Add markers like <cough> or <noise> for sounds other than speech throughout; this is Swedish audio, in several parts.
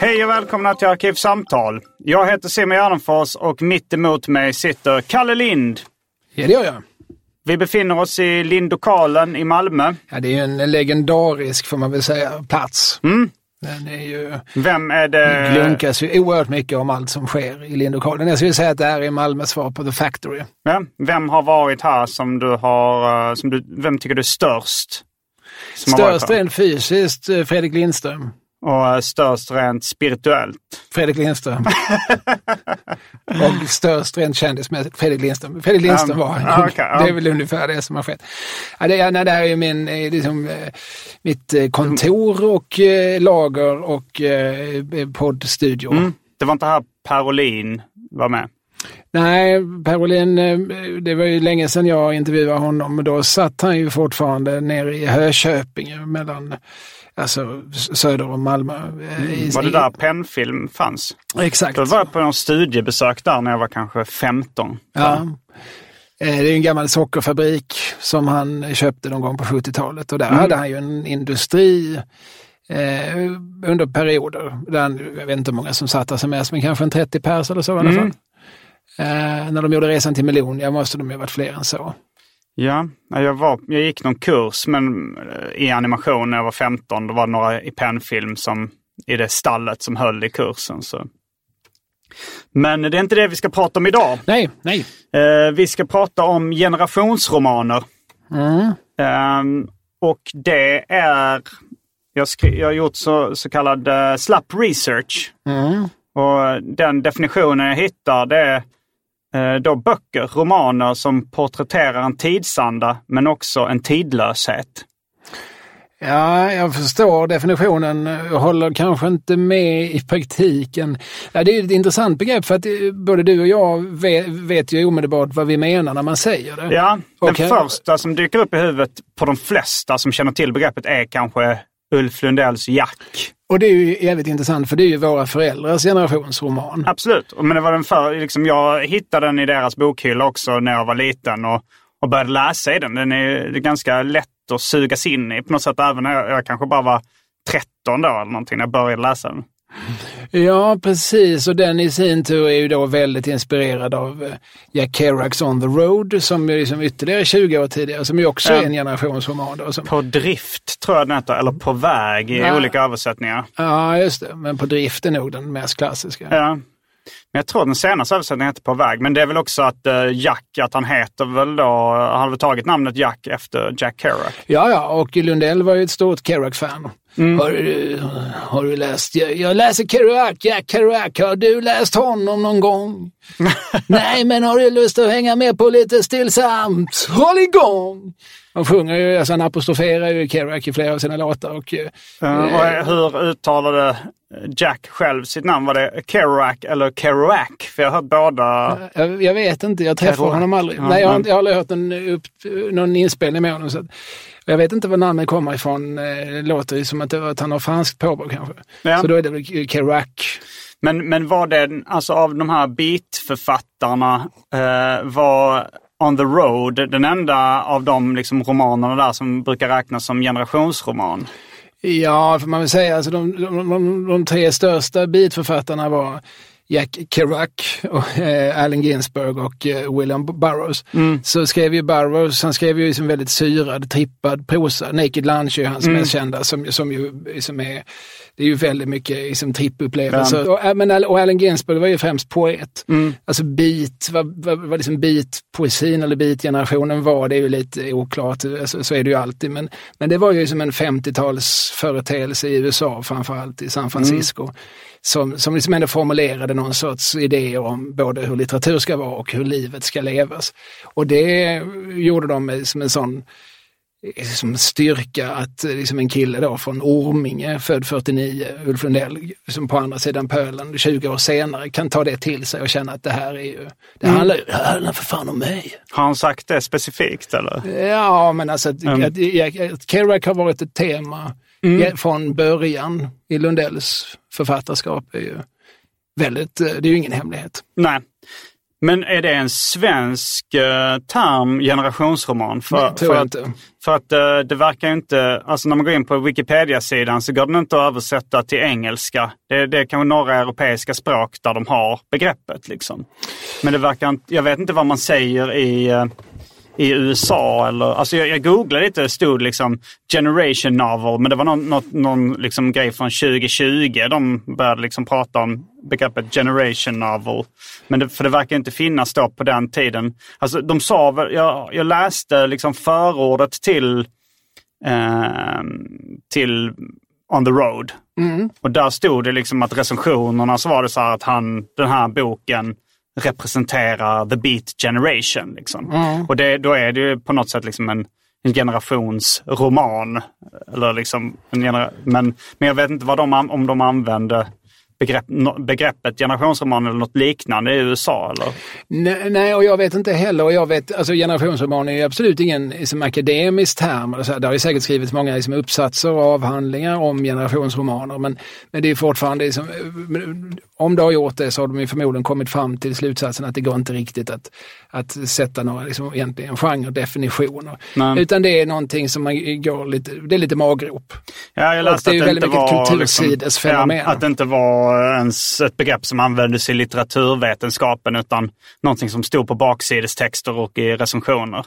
Hej och välkomna till Arkivsamtal. Jag heter Simon Gärdenfors och mitt emot mig sitter Kalle Lind. Ja, det gör jag. Vi befinner oss i Lindokalen i Malmö. Ja, det är en legendarisk, får man väl säga, plats. Mm. Den är ju... Vem är det? glunkas ju oerhört mycket om allt som sker i Lindokalen. Jag skulle säga att det här är Malmös svar på The Factory. Ja, vem har varit här som du har... eh, Som du, vem tycker du är störst? Störst rent fysiskt, eh, Fredrik Lindström. Och eh, störst rent spirituellt? Fredrik Lindström. <laughs> och störst rent kändismässigt, Fredrik Lindström. Fredrik Lindström var ja, okej, ja. Det är väl ungefär det som har skett. Ja, det, nej, det här är min, eh, liksom, eh, mitt kontor och lager och poddstudio. Mm. Det var inte här Per Olin var med? Nej, Per Olin, eh, det var ju länge sedan jag intervjuade honom, då satt han ju fortfarande nere i Hököpinge mellan alltså, söder om Malmö. eh, i- Var det där pennfilm fanns? Exakt. Då var jag på någon studiebesök där när jag var kanske 15. Ja. Eh, Det är en gammal sockerfabrik som han köpte någon gång på 70-talet och där hade han ju en industri eh, under perioder. Där, han- jag vet inte hur många som satt där som mest, men kanske en 30 pers eller så i alla fall. Eh, när de gjorde resan till Melonia måste de ju ha varit fler än så. Ja, ja, jag, var, jag gick någon kurs men eh, i animation när jag var 15. Då var det några i pennfilm som i det stallet som höll i kursen. Så. Men det är inte det vi ska prata om idag. Nej, nej. Eh, vi ska prata om generationsromaner. Ehm, och det är... Jag, skri- jag har gjort så, så kallad uh, slapp research. Och den definitionen jag hittar det är eh, då böcker, romaner som porträtterar en tidsanda men också en tidlöshet. Ja, jag förstår definitionen. Jag håller kanske inte med i praktiken. Ja, det är ett intressant begrepp för att eh, både du och jag vet, vet ju omedelbart vad vi menar när man säger det. Ja, den Okej. första som dyker upp i huvudet på de flesta som känner till begreppet är kanske Ulf Lundells Jack. Och det är ju jävligt intressant för det är ju våra föräldrars generationsroman. Absolut. Men det var den för, liksom, jag hittade den i deras bokhylla också när jag var liten och, och började läsa i den. Den är, är ganska lätt att sugas in i på något sätt. Även när jag, jag kanske bara var 13 då eller någonting när jag började läsa den. Ja, precis. Och den i sin tur är ju då väldigt inspirerad av eh, Jack Kerouacs On the Road som är liksom ytterligare 20 år tidigare, som ju också Ja. är en generationsroman. Som, På drift tror jag den heter, eller På väg i Ja. olika översättningar. ja, just det. Men på drift är nog den mest klassiska. Ja. Men jag tror den senaste översättningen heter På väg. Men det är väl också att eh, Jack, att han heter väl då, han har väl tagit namnet Jack efter Jack Kerouac. Ja, ja, och Lundell var ju ett stort Kerouac-fan. Har, du, har du läst? Jag, jag läser Kerouac, Jack Kerouac. Har du läst honom någon gång? <laughs> Nej, men har du lust att hänga med på lite stillsamt? Håll igång! Han sjunger ju, alltså han apostroferar ju Kerouac i flera av sina låtar. Och, eh, Eh, och hur uttalade Jack själv sitt namn? Var det Kerouac eller Kerouac? För jag har hört båda. Jag, jag vet inte, jag träffade Kerouac. honom aldrig. Ja, Nej, jag, har, men- jag har aldrig hört någon, upp, någon inspelning med honom. Så att, jag vet inte var namnet kommer ifrån. Eh, Det låter ju som att, det, att han har franskt påbrå kanske. Ja. Så då är det väl Kerouac. Men, men var det, alltså av de här beatförfattarna, eh, var On the Road den enda av de liksom, romanerna där som brukar räknas som generationsroman? Ja, får man väl säga. Alltså de, de, de, de tre största beatförfattarna var Jack Kerouac, och, eh, Allen Ginsberg och eh, William Burroughs. Så skrev ju Burroughs, han skrev ju liksom väldigt syrad, trippad prosa. Naked Lunch är hans mest kända som, som ju som är, det är ju väldigt mycket liksom, trippupplevelser. Och, men, Al- och Allen Ginsberg var ju främst poet. Alltså beat, vad, vad, vad liksom beat-poesin eller beat-generationen var, det är ju lite oklart, alltså, så är det ju alltid. Men, men det var ju som en 50-tals företeelse i USA, framförallt i San Francisco. Som, som liksom ändå formulerade någon sorts idéer om både hur litteratur ska vara och hur livet ska levas. Och det gjorde de med, som en sån eh, som styrka att eh, liksom en kille då från Orminge, född 49, Ulf Lundell, som på andra sidan pölen 20 år senare kan ta det till sig och känna att det här är ju, det handlar ju, det handlar för fan om mig. Har han sagt det specifikt eller? Ja, men alltså att, Mm. att, att Kerouac har varit ett tema ja, från början i Lundells författarskap är ju väldigt, eh, det är ju ingen hemlighet. Nej. Men är det en svensk eh, term, generationsroman? För, Nej, tror för jag att, inte. För att eh, det verkar inte, alltså när man går in på Wikipedia-sidan så går den inte att översätta till engelska. Det, det är kanske några europeiska språk där de har begreppet liksom. Men det verkar inte, jag vet inte vad man säger i, eh, i USA eller, alltså jag, jag googlade lite, det stod liksom generation novel, men det var någon, något, någon liksom grej från 2020. De började liksom prata om begreppet generation novel. Men det, för det verkar inte finnas då på den tiden. Alltså de sa jag, jag läste liksom förordet till, eh, till On the Road. Och där stod det liksom att recensionerna så var det så här att han, den här boken representerar the beat generation. Liksom. Och det, då är det ju på något sätt liksom en, en generationsroman. Eller liksom en genera men, men jag vet inte vad de, om de använde begrepp, begreppet generationsroman eller något liknande i USA. Eller? Nej, nej, och jag vet inte heller. Och jag vet, alltså generationsroman är ju absolut ingen liksom, akademisk term. Eller så här. Det har ju säkert skrivits många liksom, uppsatser och avhandlingar om generationsromaner. Men, men det är fortfarande, liksom, om det har gjort det så har de ju förmodligen kommit fram till slutsatsen att det går inte riktigt att, att sätta några liksom, egentligen genredefinitioner. Nej. Utan det är någonting som man går lite, det är lite maggrop. Ja, jag Och läste det är att det väldigt inte mycket var, kultursidesfenomen. ja, att det inte var ens ett begrepp som användes i litteraturvetenskapen utan någonting som stod på baksidestexter och i recensioner.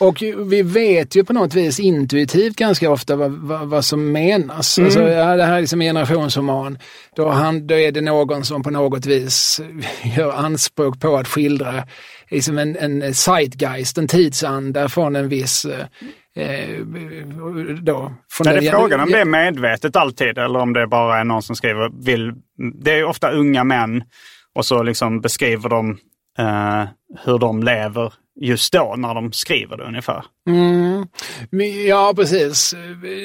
Och vi vet ju på något vis intuitivt ganska ofta vad, vad, vad som menas. Alltså, ja, det här är liksom en generationsroman. Då, han, då är det någon som på något vis <laughs> gör anspråk på att skildra liksom en, en zeitgeist, en tidsanda från en viss eh, eh, då, Nej, det är frågan om det är medvetet alltid eller om det bara är någon som skriver vill. Det är ofta unga män och så liksom beskriver de eh, hur de lever just då när de skriver det ungefär. Mm. Ja, precis.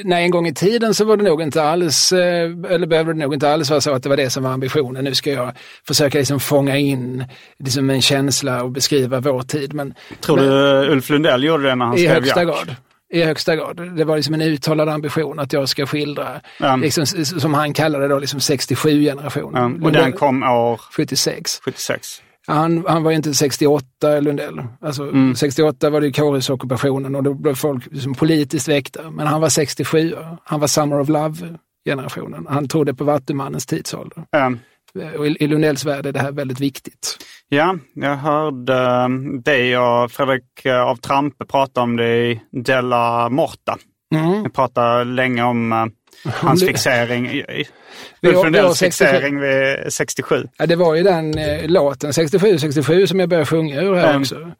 Nej, en gång i tiden så var det nog inte alls, eh, eller behövde det nog inte alls vara så att det var det som var ambitionen. Nu ska jag försöka liksom fånga in liksom en känsla och beskriva vår tid. Men, Tror men, du Ulf Lundell gjorde det när han I skrev högsta Jack? grad. I högsta grad. Det var liksom en uttalad ambition att jag ska skildra, Ja. liksom, som han kallade det, liksom 67-generationen. Ja, och den kom år 76. 76. Han, han var inte 68 Lundell. Alltså, Mm. 68 var det ju kårhusockupationen och då blev folk liksom politiskt väckta. Men han var 67. Han var Summer of Love-generationen. Han trodde på Vattumannens tidsålder. Eh, Och i, I Lundells värld är det här väldigt viktigt. Ja, jag hörde eh, dig och Fredrik eh, av Trampe prata om det i Della Morta. Mm. Vi pratade länge om eh, hans fixering. Ulf Lundells 67. fixering vid 67. Ja, det var ju den eh, låten 67, 67 som jag började sjunga ur här Mm. också.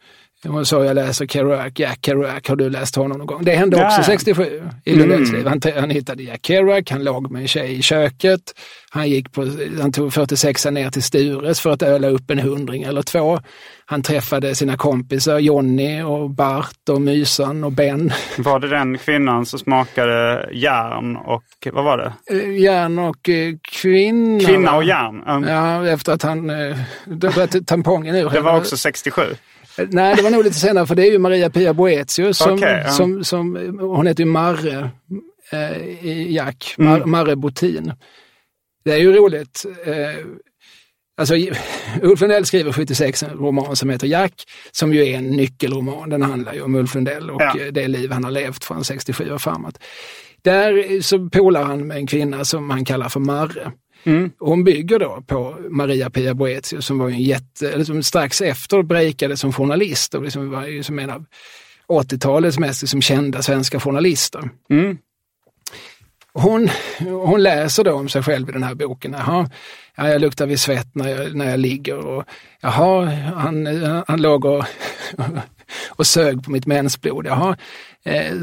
Hon sa jag läser Kerouac, Jack Kerouac, har du läst honom någon gång? Det hände också Nej. 67 i Lundells liv. Han, han hittade Jack Kerouac, han låg med en tjej i köket. Han, gick på, han tog 46 ner till Stures för att öla upp en hundring eller två. Han träffade sina kompisar Jonny och Bart och Mysan och Ben. <laughs> Var det den kvinnan som smakade järn och vad var det? Eh, Järn och eh, kvinna. Kvinna och järn. Um, Ja, efter att han eh, då bröt tampongen ur Det var också 67. Nej, det var nog lite senare för det är ju Maria Pia Boetius som, Okej, ja. som, som, hon heter ju Marre eh, Jack, Mm. Mar, Marre Botin. Det är ju roligt. Eh, alltså, Ulf Lundell skriver 76 en roman som heter Jack, som ju är en nyckelroman. Den handlar ju om Ulf Lundell och Ja. det liv han har levt från 67 och framåt. Där så polar han med en kvinna som han kallar för Marre. Mm. Hon bygger då på Maria Pia Boetius som var en jätte, eller som strax efter breakade som journalist och liksom var ju som en av 80-talets mest liksom kända svenska journalister. Mm. Hon, hon läser då om sig själv i den här boken. Jaha, ja, jag luktar vid svett när jag, när jag ligger och jaha, han, han låg och, <laughs> och sög på mitt mensblod. Jaha,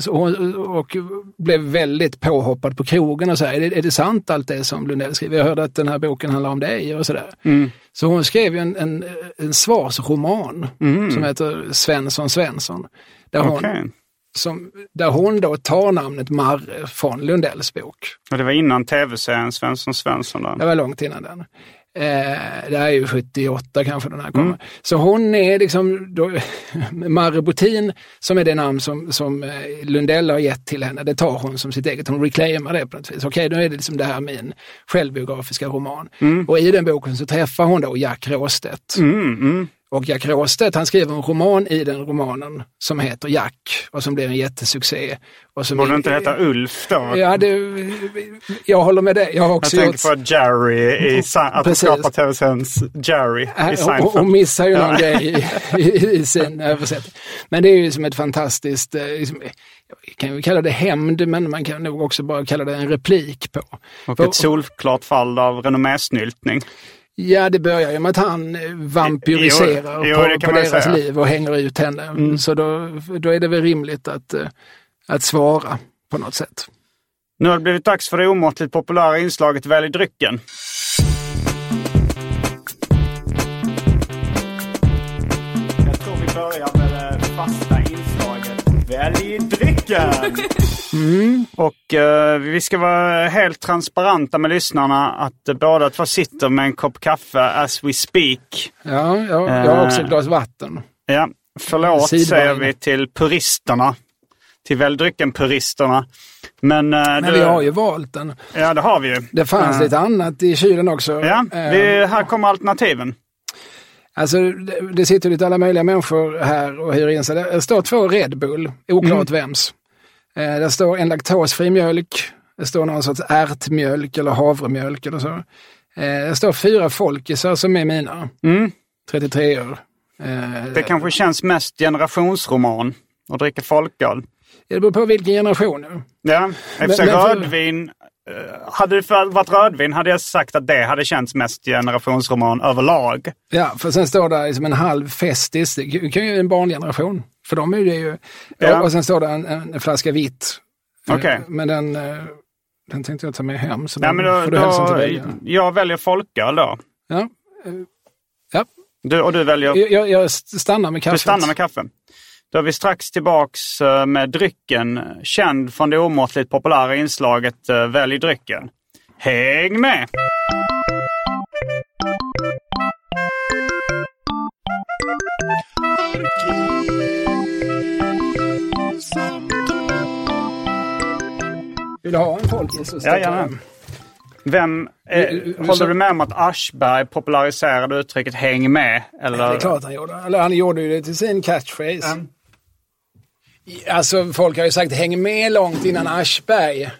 och blev väldigt påhoppad på krogen och så här, är det, är det sant allt det som Lundell skriver? Jag hörde att den här boken handlar om dig och sådär. Mm. Så hon skrev ju en, en, en svarsroman som heter Svensson Svensson. Där hon, Okej. som, där hon då tar namnet Marre från Lundells bok. Och det var innan tv-serien Svensson Svensson. Då. Det var långt innan den. Eh, det här är ju 78 kanske den här kommer. Så hon är liksom, då, <laughs> Marre Botin, som är det namn som, som eh, Lundell har gett till henne, det tar hon som sitt eget. Hon reclaimar det på något vis. Okej, då är det liksom det här min självbiografiska roman. Och i den boken så träffar hon då Jack Råstedt. Mm, mm. Och Jack Råstedt, han skriver en roman i den romanen som heter Jack och som blev en jättesuccé. Och som Borde är- inte heta Ulf då? Ja, det, jag håller med dig. Jag har Jag också tänker gjort... på Jerry, i, <laughs> att Precis. skapar tv-seriens Jerry i Äh, Hon, Seinfeld. hon missar ju någon Ja. grej i, <laughs> i, i sin översättning. Men det är ju som ett fantastiskt, eh, liksom, jag kan ju kalla det hämnd, men man kan nog också bara kalla det en replik på. Och För- ett solklart fall av renommésnyltning. Ja, det börjar ju med att han eh, vampyriserar Jo, jo, det på, på deras säga. liv och hänger ut henne. Så då, då är det väl rimligt att, eh, att svara på något sätt. Nu har det blivit dags för det omåttligt populära inslaget Välj drycken. Jag tror vi börjar med det fasta inslaget Välj drycken! <laughs> Och eh, vi ska vara helt transparenta med lyssnarna att uh, båda två sitter med en kopp kaffe as we speak. Ja, jag, jag har också ett glas vatten. Ja, förlåt Sidvagn. säger vi till puristerna. Till Välj drycken-puristerna. Men, eh, Men du- vi har ju valt den. Ja, det har vi ju. Det fanns Eh, lite annat i kylen också. Ja, Eh, vi, här kommer alternativen. Alltså, det, sitter lite alla möjliga människor här och hyr in sig. Det står två Red Bull, oklart vems. Eh, det står en laktosfri mjölk, det står någon sorts ärtmjölk eller havremjölk eller så. Eh, det står fyra folkisar som är mina. Mm. 33 år. Eh, Det kanske känns mest generationsroman att dricka folköl. det beror på vilken generation. Ja, för- rödvin. Hade det varit rödvin hade jag sagt att det hade känts mest generationsroman överlag. Ja, för sen står det liksom en halv festis, det kan ju en barngeneration. För dem är det ju... Ja. Och sen står det en, en flaska vitt. Okej. Men den, eh, den tänkte jag ta med hem, så Ja, den då, får du hälsa inte välja. jag väljer folköl då. Ja. ja. Du, och du väljer... Jag, jag, stannar med kaffet. Du stannar med kaffe. Då är vi strax tillbaks eh, med drycken, känd från det omåttligt populära inslaget eh, Välj drycken. Häng med! Vill du ha en folkis? så Ja, gärna. Vem, eh, Du- du- håller du med om att Aschberg populariserade uttrycket häng med? Eller? Ja, det är klart han gjorde. Eller han gjorde ju det till sin catchphrase. Alltså folk har ju sagt häng med långt innan Aschberg.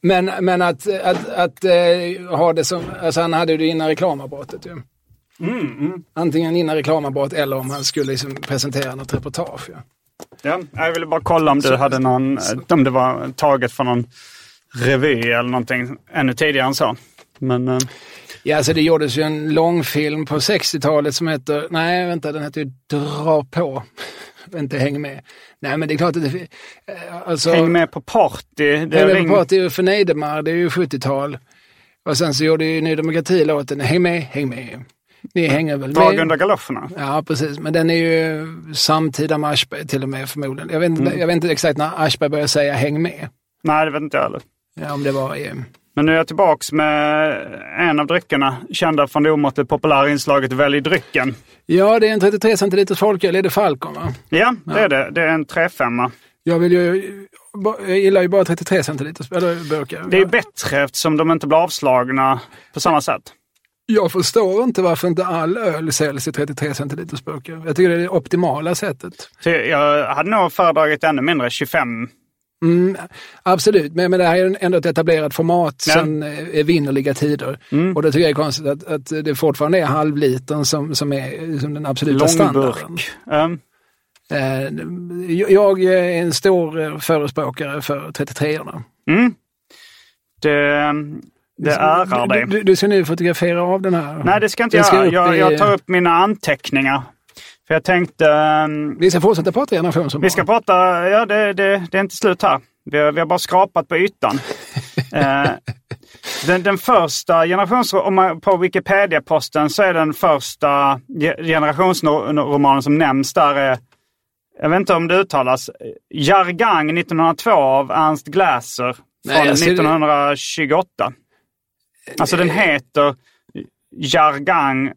Men, men att, att, att eh, ha det som, alltså han hade det innan reklamavbrottet ju. Antingen innan reklamavbrott eller om han skulle liksom presentera något reportage. Ja. Ja, jag ville bara kolla om du hade någon, om det var taget från någon revy eller någonting ännu tidigare än så. Men, eh, Ja, alltså det gjordes ju en långfilm på 60-talet som heter, nej vänta, den heter ju Dra på. <laughs> Inte Häng med. Nej men det är klart att det, eh, alltså, häng med på party. Det Häng med ring- på party är ju för Neidemar, det är ju 70-tal. Och sen så gjorde ju Ny Demokrati låten Häng med, häng med. Ni hänger väl Drag under galoscherna. Ja, precis. Men den är ju samtida med Aschberg till och med förmodligen. Jag vet, inte, Mm. jag vet inte exakt när Aschberg började säga häng med. Nej, det vet inte jag heller. Ja, om det var i... Men nu är jag tillbaks med en av dryckerna, kända från det omåttligt populära inslaget Välj drycken. Ja, det är en 33 centiliters folköl. Är det Falcon va? Ja, det är det. Det är en 3,5. Jag vill ju... Jag gillar ju bara 33 centiliters burkar. Det är bättre eftersom de inte blir avslagna på samma sätt. Jag förstår inte varför inte all öl säljs i 33 centiliters burkar. Jag tycker det är det optimala sättet. Jag hade nog föredragit ännu mindre, 25. Mm, absolut, men, men det här är ändå ett etablerat format Ja. sedan eh, evinnerliga tider. Och då tycker jag det är konstigt att, att det fortfarande är halvlitern som, som är som den absoluta standarden. Långburk. Um, Eh, jag är en stor eh, förespråkare för 33 orna mm. Det, det ärar du, dig. du, du ska nu fotografera av den här. Nej, det ska jag inte Den ska göra. Jag, i- jag tar upp mina anteckningar. För jag tänkte... ehm, Vi ska fortsätta prata generationsroman. Vi ska prata, ja det, det, det är inte slut här. Vi har, vi har bara skrapat på ytan. <laughs> eh, den, den första generationsromanen, på Wikipedia-posten så är den första ge- generationsromanen som nämns där är, jag vet inte om det uttalas, Jargang 1902 av Ernst Gläser Nej, från jag ser det- 1928. Alltså den heter Jargang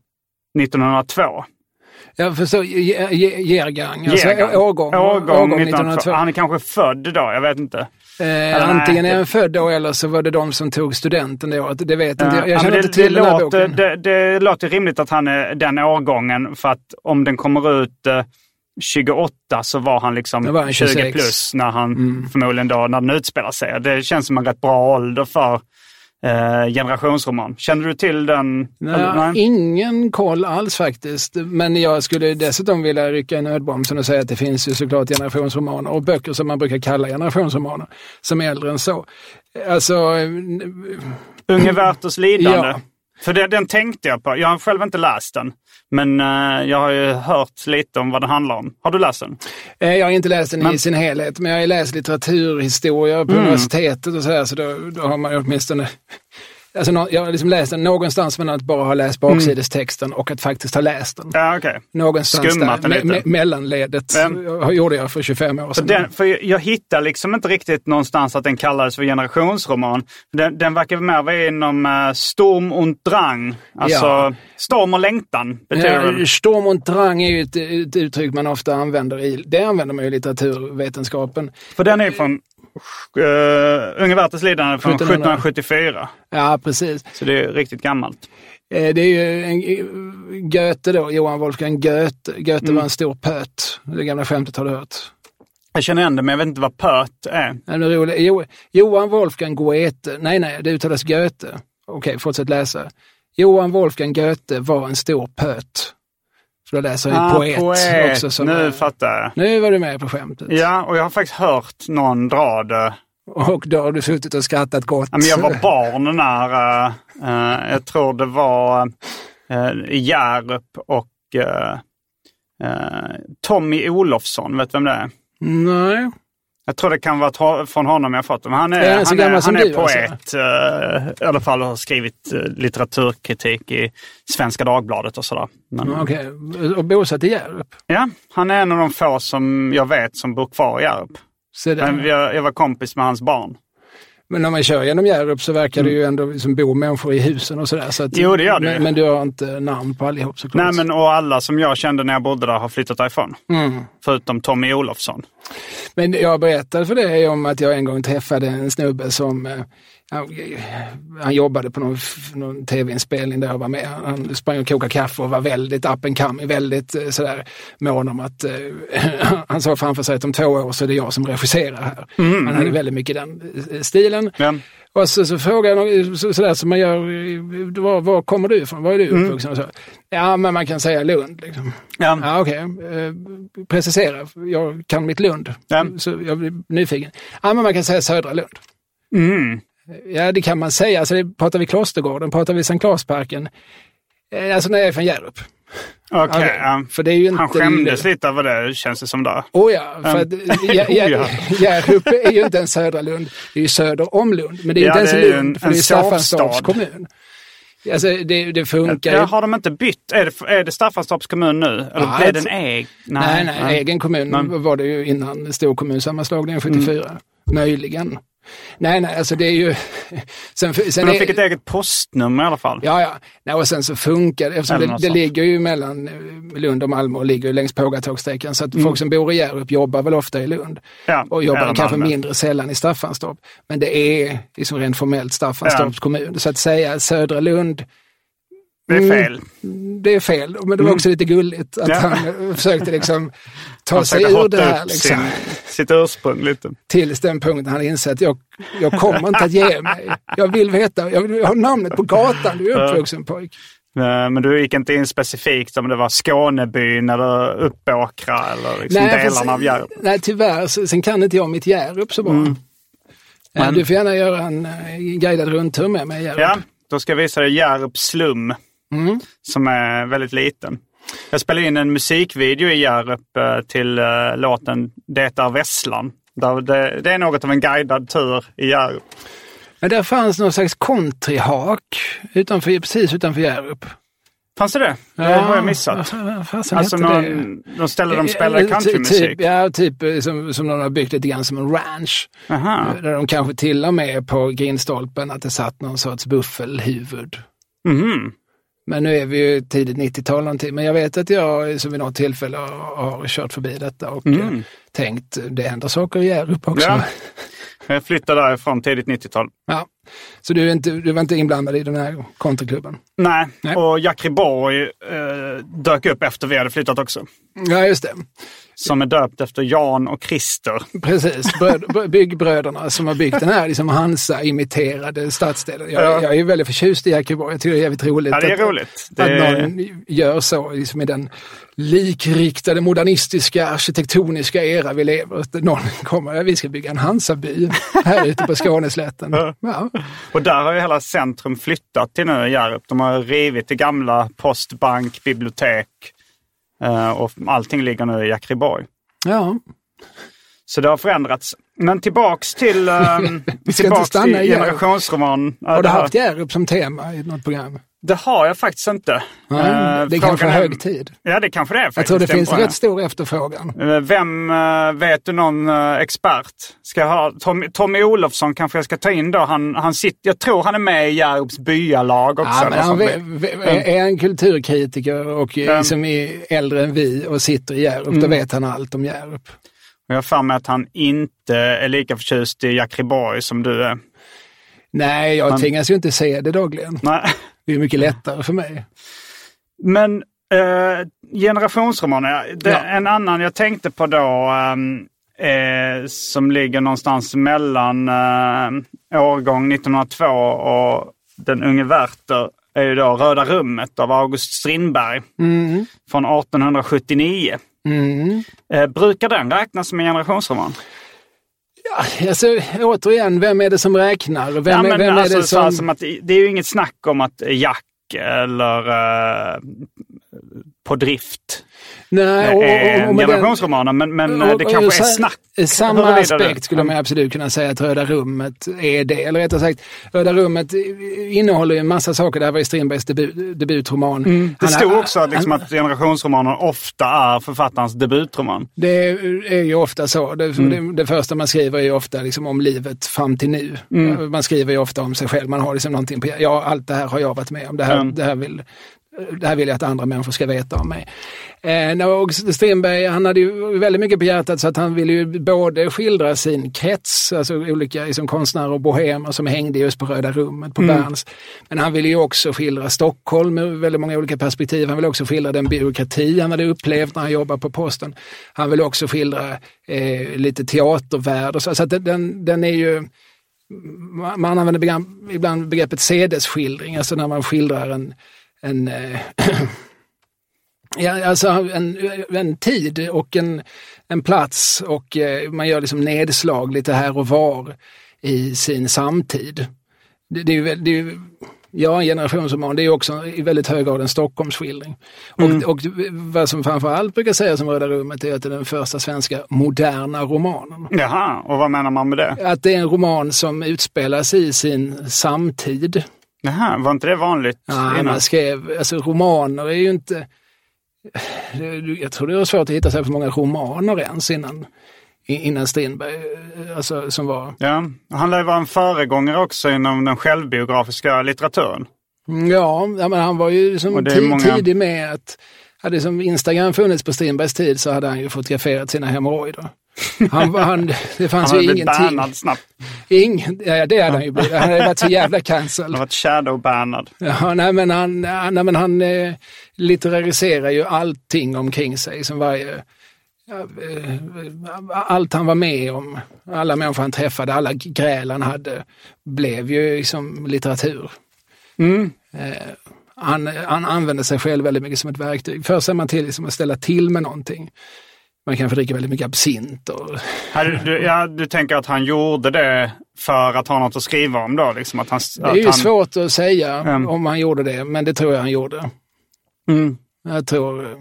1902. Jag förstår, ge- ge- Gergang, alltså Jägaren. årgång, Årgång 1902. 1902. Han är kanske född då, jag vet inte. Eh, antingen är han född då eller så var det de som tog studenten det året. Det vet inte jag. Ja, Jag känner inte till det, den här låter, boken. det, det låter rimligt att han är den årgången för att om den kommer ut eh, 28 så var han liksom Då var han 20 26. plus när han förmodligen då när den utspelar sig. Det känns som en rätt bra ålder för eh, generationsroman. Känner du till den? Nej, ingen koll alls faktiskt. Men jag skulle dessutom vilja rycka i nödbromsen och säga att det finns ju såklart generationsromaner och böcker som man brukar kalla generationsromaner som är äldre än så. Alltså, Unge Werthers lidande. Ja. För det, den tänkte jag på. Jag har själv inte läst den. Men eh, jag har ju hört lite om vad den handlar om. Har du läst den? eh, jag har inte läst den i Men- sin helhet, men jag har läst litteraturhistoria på universitetet och sådär, så då, då har man ju åtminstone Alltså, jag har liksom läst den någonstans mellan att bara ha läst baksidestexten och att faktiskt ha läst den. Ja, okej. Någonstans Skummat där, me- me- mellanledet jag- gjorde jag för 25 år sedan. den, för jag, hittar liksom inte riktigt någonstans att den kallades för generationsroman. Den, den verkar mer vara inom uh, storm und drang. Alltså Ja. storm och längtan. Ja, storm och drang är ju ett, ett uttryck man ofta använder i, det använder man ju i litteraturvetenskapen. För den är från uh, Unge Werthers lidande från 1700. 1774. Ja, precis. Så det är riktigt gammalt. Eh, Det är ju en, Goethe då, Johan Wolfgang Goethe. Goethe Mm. var en stor pöt. Det gamla skämtet har du hört. Jag känner igen det, men jag vet inte vad pöt är. Ja, det är roligt. Jo, Johan Wolfgang Goethe, nej nej, det uttalas Goethe. Okej, fortsätt läsa. Johan Wolfgang Goethe var en stor pöt. Så då läser jag Ah, poet, också. Som nu är- fattar jag. nu var du med på skämtet. Ja, och jag har faktiskt hört någon dra det. Och då har du suttit och skrattat gott. Ja, men jag var barn när, uh, uh, jag tror det var uh, i Hjärup och uh, Tommy Olofsson, vet du vem det är? Nej. Jag tror det kan vara från honom jag fått det. Men han är, Är han är, han är du, alltså? poet. eh, I alla fall har skrivit uh, litteraturkritik i Svenska Dagbladet och sådär. Men, Okej, och bosatt i Hjärup? Ja, han är en av de få som jag vet som bor kvar i Hjärup. Jag, jag var kompis med hans barn. Men om man kör genom Hjärup så verkar det ju ändå liksom bo människor i husen och sådär. Så att, Mm. Jo, det gör det men, men du har inte namn på allihop såklart. Nej, men och alla som jag kände när jag bodde där har flyttat därifrån. Mm. Förutom Tommy Olofsson. Men jag berättade för dig om att jag en gång träffade en snubbe som eh, han, han jobbade på någon, någon tv-inspelning där jag var med. Han sprang och kokade kaffe och var väldigt up and coming, väldigt eh, sådär mån om att eh, <laughs> han såg framför sig att om två år så är det jag som regisserar här. Mm, Han hade väldigt mycket den eh, stilen. Ja. Och så, så frågade jag så, sådär som man gör, eh, var, var kommer du ifrån? Var är du Mm. uppvuxen? Så. Ja, men man kan säga Lund. Liksom. Ja. Ja. Eh, precisera, jag kan mitt Lund. Ja. Så jag blir nyfiken. Ja, men man kan säga södra Lund. Mm. Ja, det kan man säga. Alltså, det, pratar vi Klostergården, pratar vi Sankt Claesparken? Eh, Alltså när jag är från Hjärup. Okej, Ja, ja. För det är ju inte... Han skämdes lite över det känns det som där. Oh ja, för. Jä- <laughs> Hjärup är ju inte en södra Lund, det är ju söder om Lund. Men det är Ja, inte ens det Lund, en- för det är en Staffanstorps kommun. Alltså det, det funkar. Ja, har de inte bytt? Är det, är det Staffanstorps kommun nu? Eller Ja, blev jag den ägd? Nej, nej, egen kommun Men- var det ju innan storkommunsammanslagningen 74. Möjligen. Nej, nej, alltså det är ju... Sen, sen Men de är- fick ett eget postnummer i alla fall. Ja, ja. Nej, och sen så funkar det, eftersom det, det ligger ju mellan eh, Lund och Malmö och ligger längs Pågatågssträckan. Så att folk som bor i Hjärup jobbar väl ofta i Lund. Ja, Och jobbar kanske Malmö. mindre sällan i Staffanstorp. Men det är liksom rent formellt Staffanstorps kommun. Så att säga södra Lund, Det är Mm. fel. det är fel. Men det var också lite gulligt att Ja. han försökte liksom ta Han sig ur det här. Liksom. sin, sitt ursprung lite. Tills den punkten han insett att jag, jag kommer inte att ge mig. Jag vill veta, jag vill ha namnet på gatan du är uppvuxen pojk. Men du gick inte in specifikt om det var Skånebyn eller Uppåkra eller liksom Nej, delarna för- av Hjärup. Nej, tyvärr. Sen kan inte jag mitt Hjärup så bra. Mm. Men- Du får gärna göra en eh, guidad rundtur med mig i Hjärup. Ja, då ska jag visa dig Hjärups slum Mm. som är väldigt liten. Jag spelade in en musikvideo i Hjärup eh, till uh, låten Det är Vesslan. Det, är något av en guidad tur i Hjärup. Men där fanns någon slags countryhak utanför, precis utanför Hjärup. Fanns det det? Det har jag missat. Alltså någon, de ställer de spelar Eh, eh, countrymusik. Typ, ja, typ eh, som, som någon har byggt lite grann som en ranch. Aha. Där de kanske till och med på grindstolpen att det satt någon sorts buffelhuvud. Mhm. Men nu är vi ju tidigt 90-tal någonting. Men jag vet att jag som vid något tillfälle har, kört förbi detta och Mm. eh, tänkt det händer saker i Hjärup också. Ja. Ja. <laughs> Jag flyttade därifrån tidigt 90-tal. Så du, inte, du var inte inblandad i den här kontraklubben? Nej, Nej. och Jackriborg eh, dök upp efter vi hade flyttat också. Ja, just det. Som är döpt efter Jan och Christer. Precis, Bröd, br- byggbröderna som har byggt den här liksom Hansa-imiterade stadsdelen. Jag, Ja. jag är väldigt förtjust i Jackriborg. Jag tycker det är jävligt roligt. Ja, det är att, roligt. Det Att någon gör så liksom i den likriktade modernistiska arkitektoniska era vi lever. Att någon kommer, vi ska bygga en Hansaby här ute på Skåneslätten. Ja. Och där har ju hela centrum flyttat till nu i Hjärup. De har rivit det gamla postbank, bibliotek och allting ligger nu i Jackriborg. ja. Så det har förändrats. Men tillbaks till, <laughs> um, tillbaks till generationsroman. Har du det, har, haft Hjärup som tema i något program? Det har jag faktiskt inte. Nej, Eh, det är frågan kanske är- hög tid. Ja, det kanske det är faktiskt. Jag tror det finns rätt stor efterfrågan. Eh, Vem, eh, vet du någon expert? Ska jag ha, Tommy, Tommy Olofsson kanske jag ska ta in då. Han, han sitter, jag tror han är med i Hjärups byalag också. Ja, men han är en kulturkritiker och Mm. som är äldre än vi och sitter i Hjärup, då vet han allt om Hjärup. Jag har för mig att han inte är lika förtjust i Jackriborg som du är. Nej, jag Han- tvingas ju inte se det dagligen. Nej. Det är mycket lättare för mig. Men eh, generationsromaner, det, Ja. en annan jag tänkte på då ehm, eh, som ligger någonstans mellan eh, årgång 1902 och Den unge Werther är ju då Röda rummet av August Strindberg Mm. från 1879. Mm. Eh, brukar den räknas som en generationsroman? Ja, alltså, återigen, vem är det som räknar? Vem, ja, men vem alltså, är det som... som att, det är ju inget snack om att Jack eller eh, På drift Nej, och- och- är och generationsromaner, men, men eh, Och- det och kanske är snack. Samma huruvida det- aspekt skulle man absolut kunna säga att Röda rummet är det. Eller rättare sagt, Röda rummet innehåller ju en massa saker. Det här var ju Strindbergs debut, debutroman. Det Han- stod också att, liksom, att generationsromaner ofta är författarens debutroman. Det är ju ofta så. Det, Mm. det, det första man skriver är ju ofta liksom om livet fram till nu. Mm. Man skriver ju ofta om sig själv. Man har liksom någonting på, ja allt det här har jag varit med om. Det här, Mm. det här, vill, det här vill jag att andra människor ska veta om mig. Eh, och Strindberg, han hade ju väldigt mycket på hjärtat så att han ville ju både skildra sin krets, alltså olika liksom, konstnärer och bohemer som hängde just på Röda rummet på Mm. Berns. Men han ville ju också skildra Stockholm ur väldigt många olika perspektiv. Han ville också skildra den byråkrati han hade upplevt när han jobbade på posten. Han ville också skildra eh, lite teatervärld och så. så att den, den är ju man använder ibland begreppet sedesskildring, alltså när man skildrar en, en eh, <clears throat> Ja, alltså en, en tid och en, en plats och eh, man gör liksom nedslag lite här och var i sin samtid. Det, det är, det är, ja, en generationsroman, det är också i väldigt hög grad en Stockholmsskildring. Mm. Och, och vad som framförallt brukar sägas om Röda rummet är att det är den första svenska moderna romanen. Jaha, och vad menar man med det? Att det är en roman som utspelas i sin samtid. Jaha, var inte det vanligt Nej, man skrev, alltså romaner är ju inte... Jag tror det var svårt att hitta så många romaner ens innan, innan Strindberg, alltså som var... Ja, han lär ju vara en föregångare också inom den självbiografiska litteraturen. Mm, Ja, men han var ju som Och det är ti- många- tidig med att, hade som Instagram funnits på Strindbergs tid så hade han ju fotograferat sina hemorrojder. Han, han, det Han fanns hade ju ingenting. bannad snabbt. Ingen, ja, det hade han ju blivit. Han hade varit så jävla Han cancelled. har varit shadow-bannad. Ja, nej, men han, nej, men han eh, litterariserar ju allting omkring sig. Som varje, eh, allt han var med om, alla människor han träffade, alla gräl han hade, blev ju liksom litteratur. Mm. Eh, han, han använder sig själv väldigt mycket som ett verktyg. Först ser man till liksom att ställa till med någonting. Man kanske dricker väldigt mycket absint. Och, Du, ja, du tänker att han gjorde det för att ha något att skriva om då? Liksom att han, det är ju att han, svårt att säga Mm. om han gjorde det, men det tror jag han gjorde. Mm. Jag tror...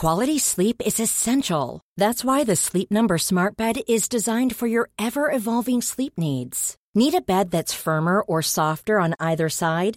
Quality sleep is essential. That's why the Sleep Number Smart Bed is designed for your ever evolving sleep needs. Need a bed that's firmer or softer on either side?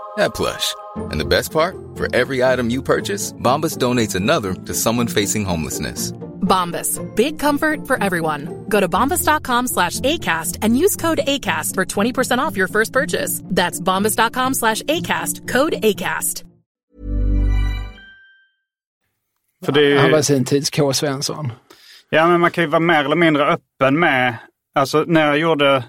that plush. And the best part? For every item you purchase, Bombas donates another to someone facing homelessness. Bombas. Big comfort for everyone. Go to bombas.com slash ACAST and use code ACAST for 20% off your first purchase. That's bombas.com slash ACAST. Code ACAST. För det är ju- Han var sin tids K. Svensson. Ja, men man kan ju vara mer eller mindre öppen med... Alltså när jag gjorde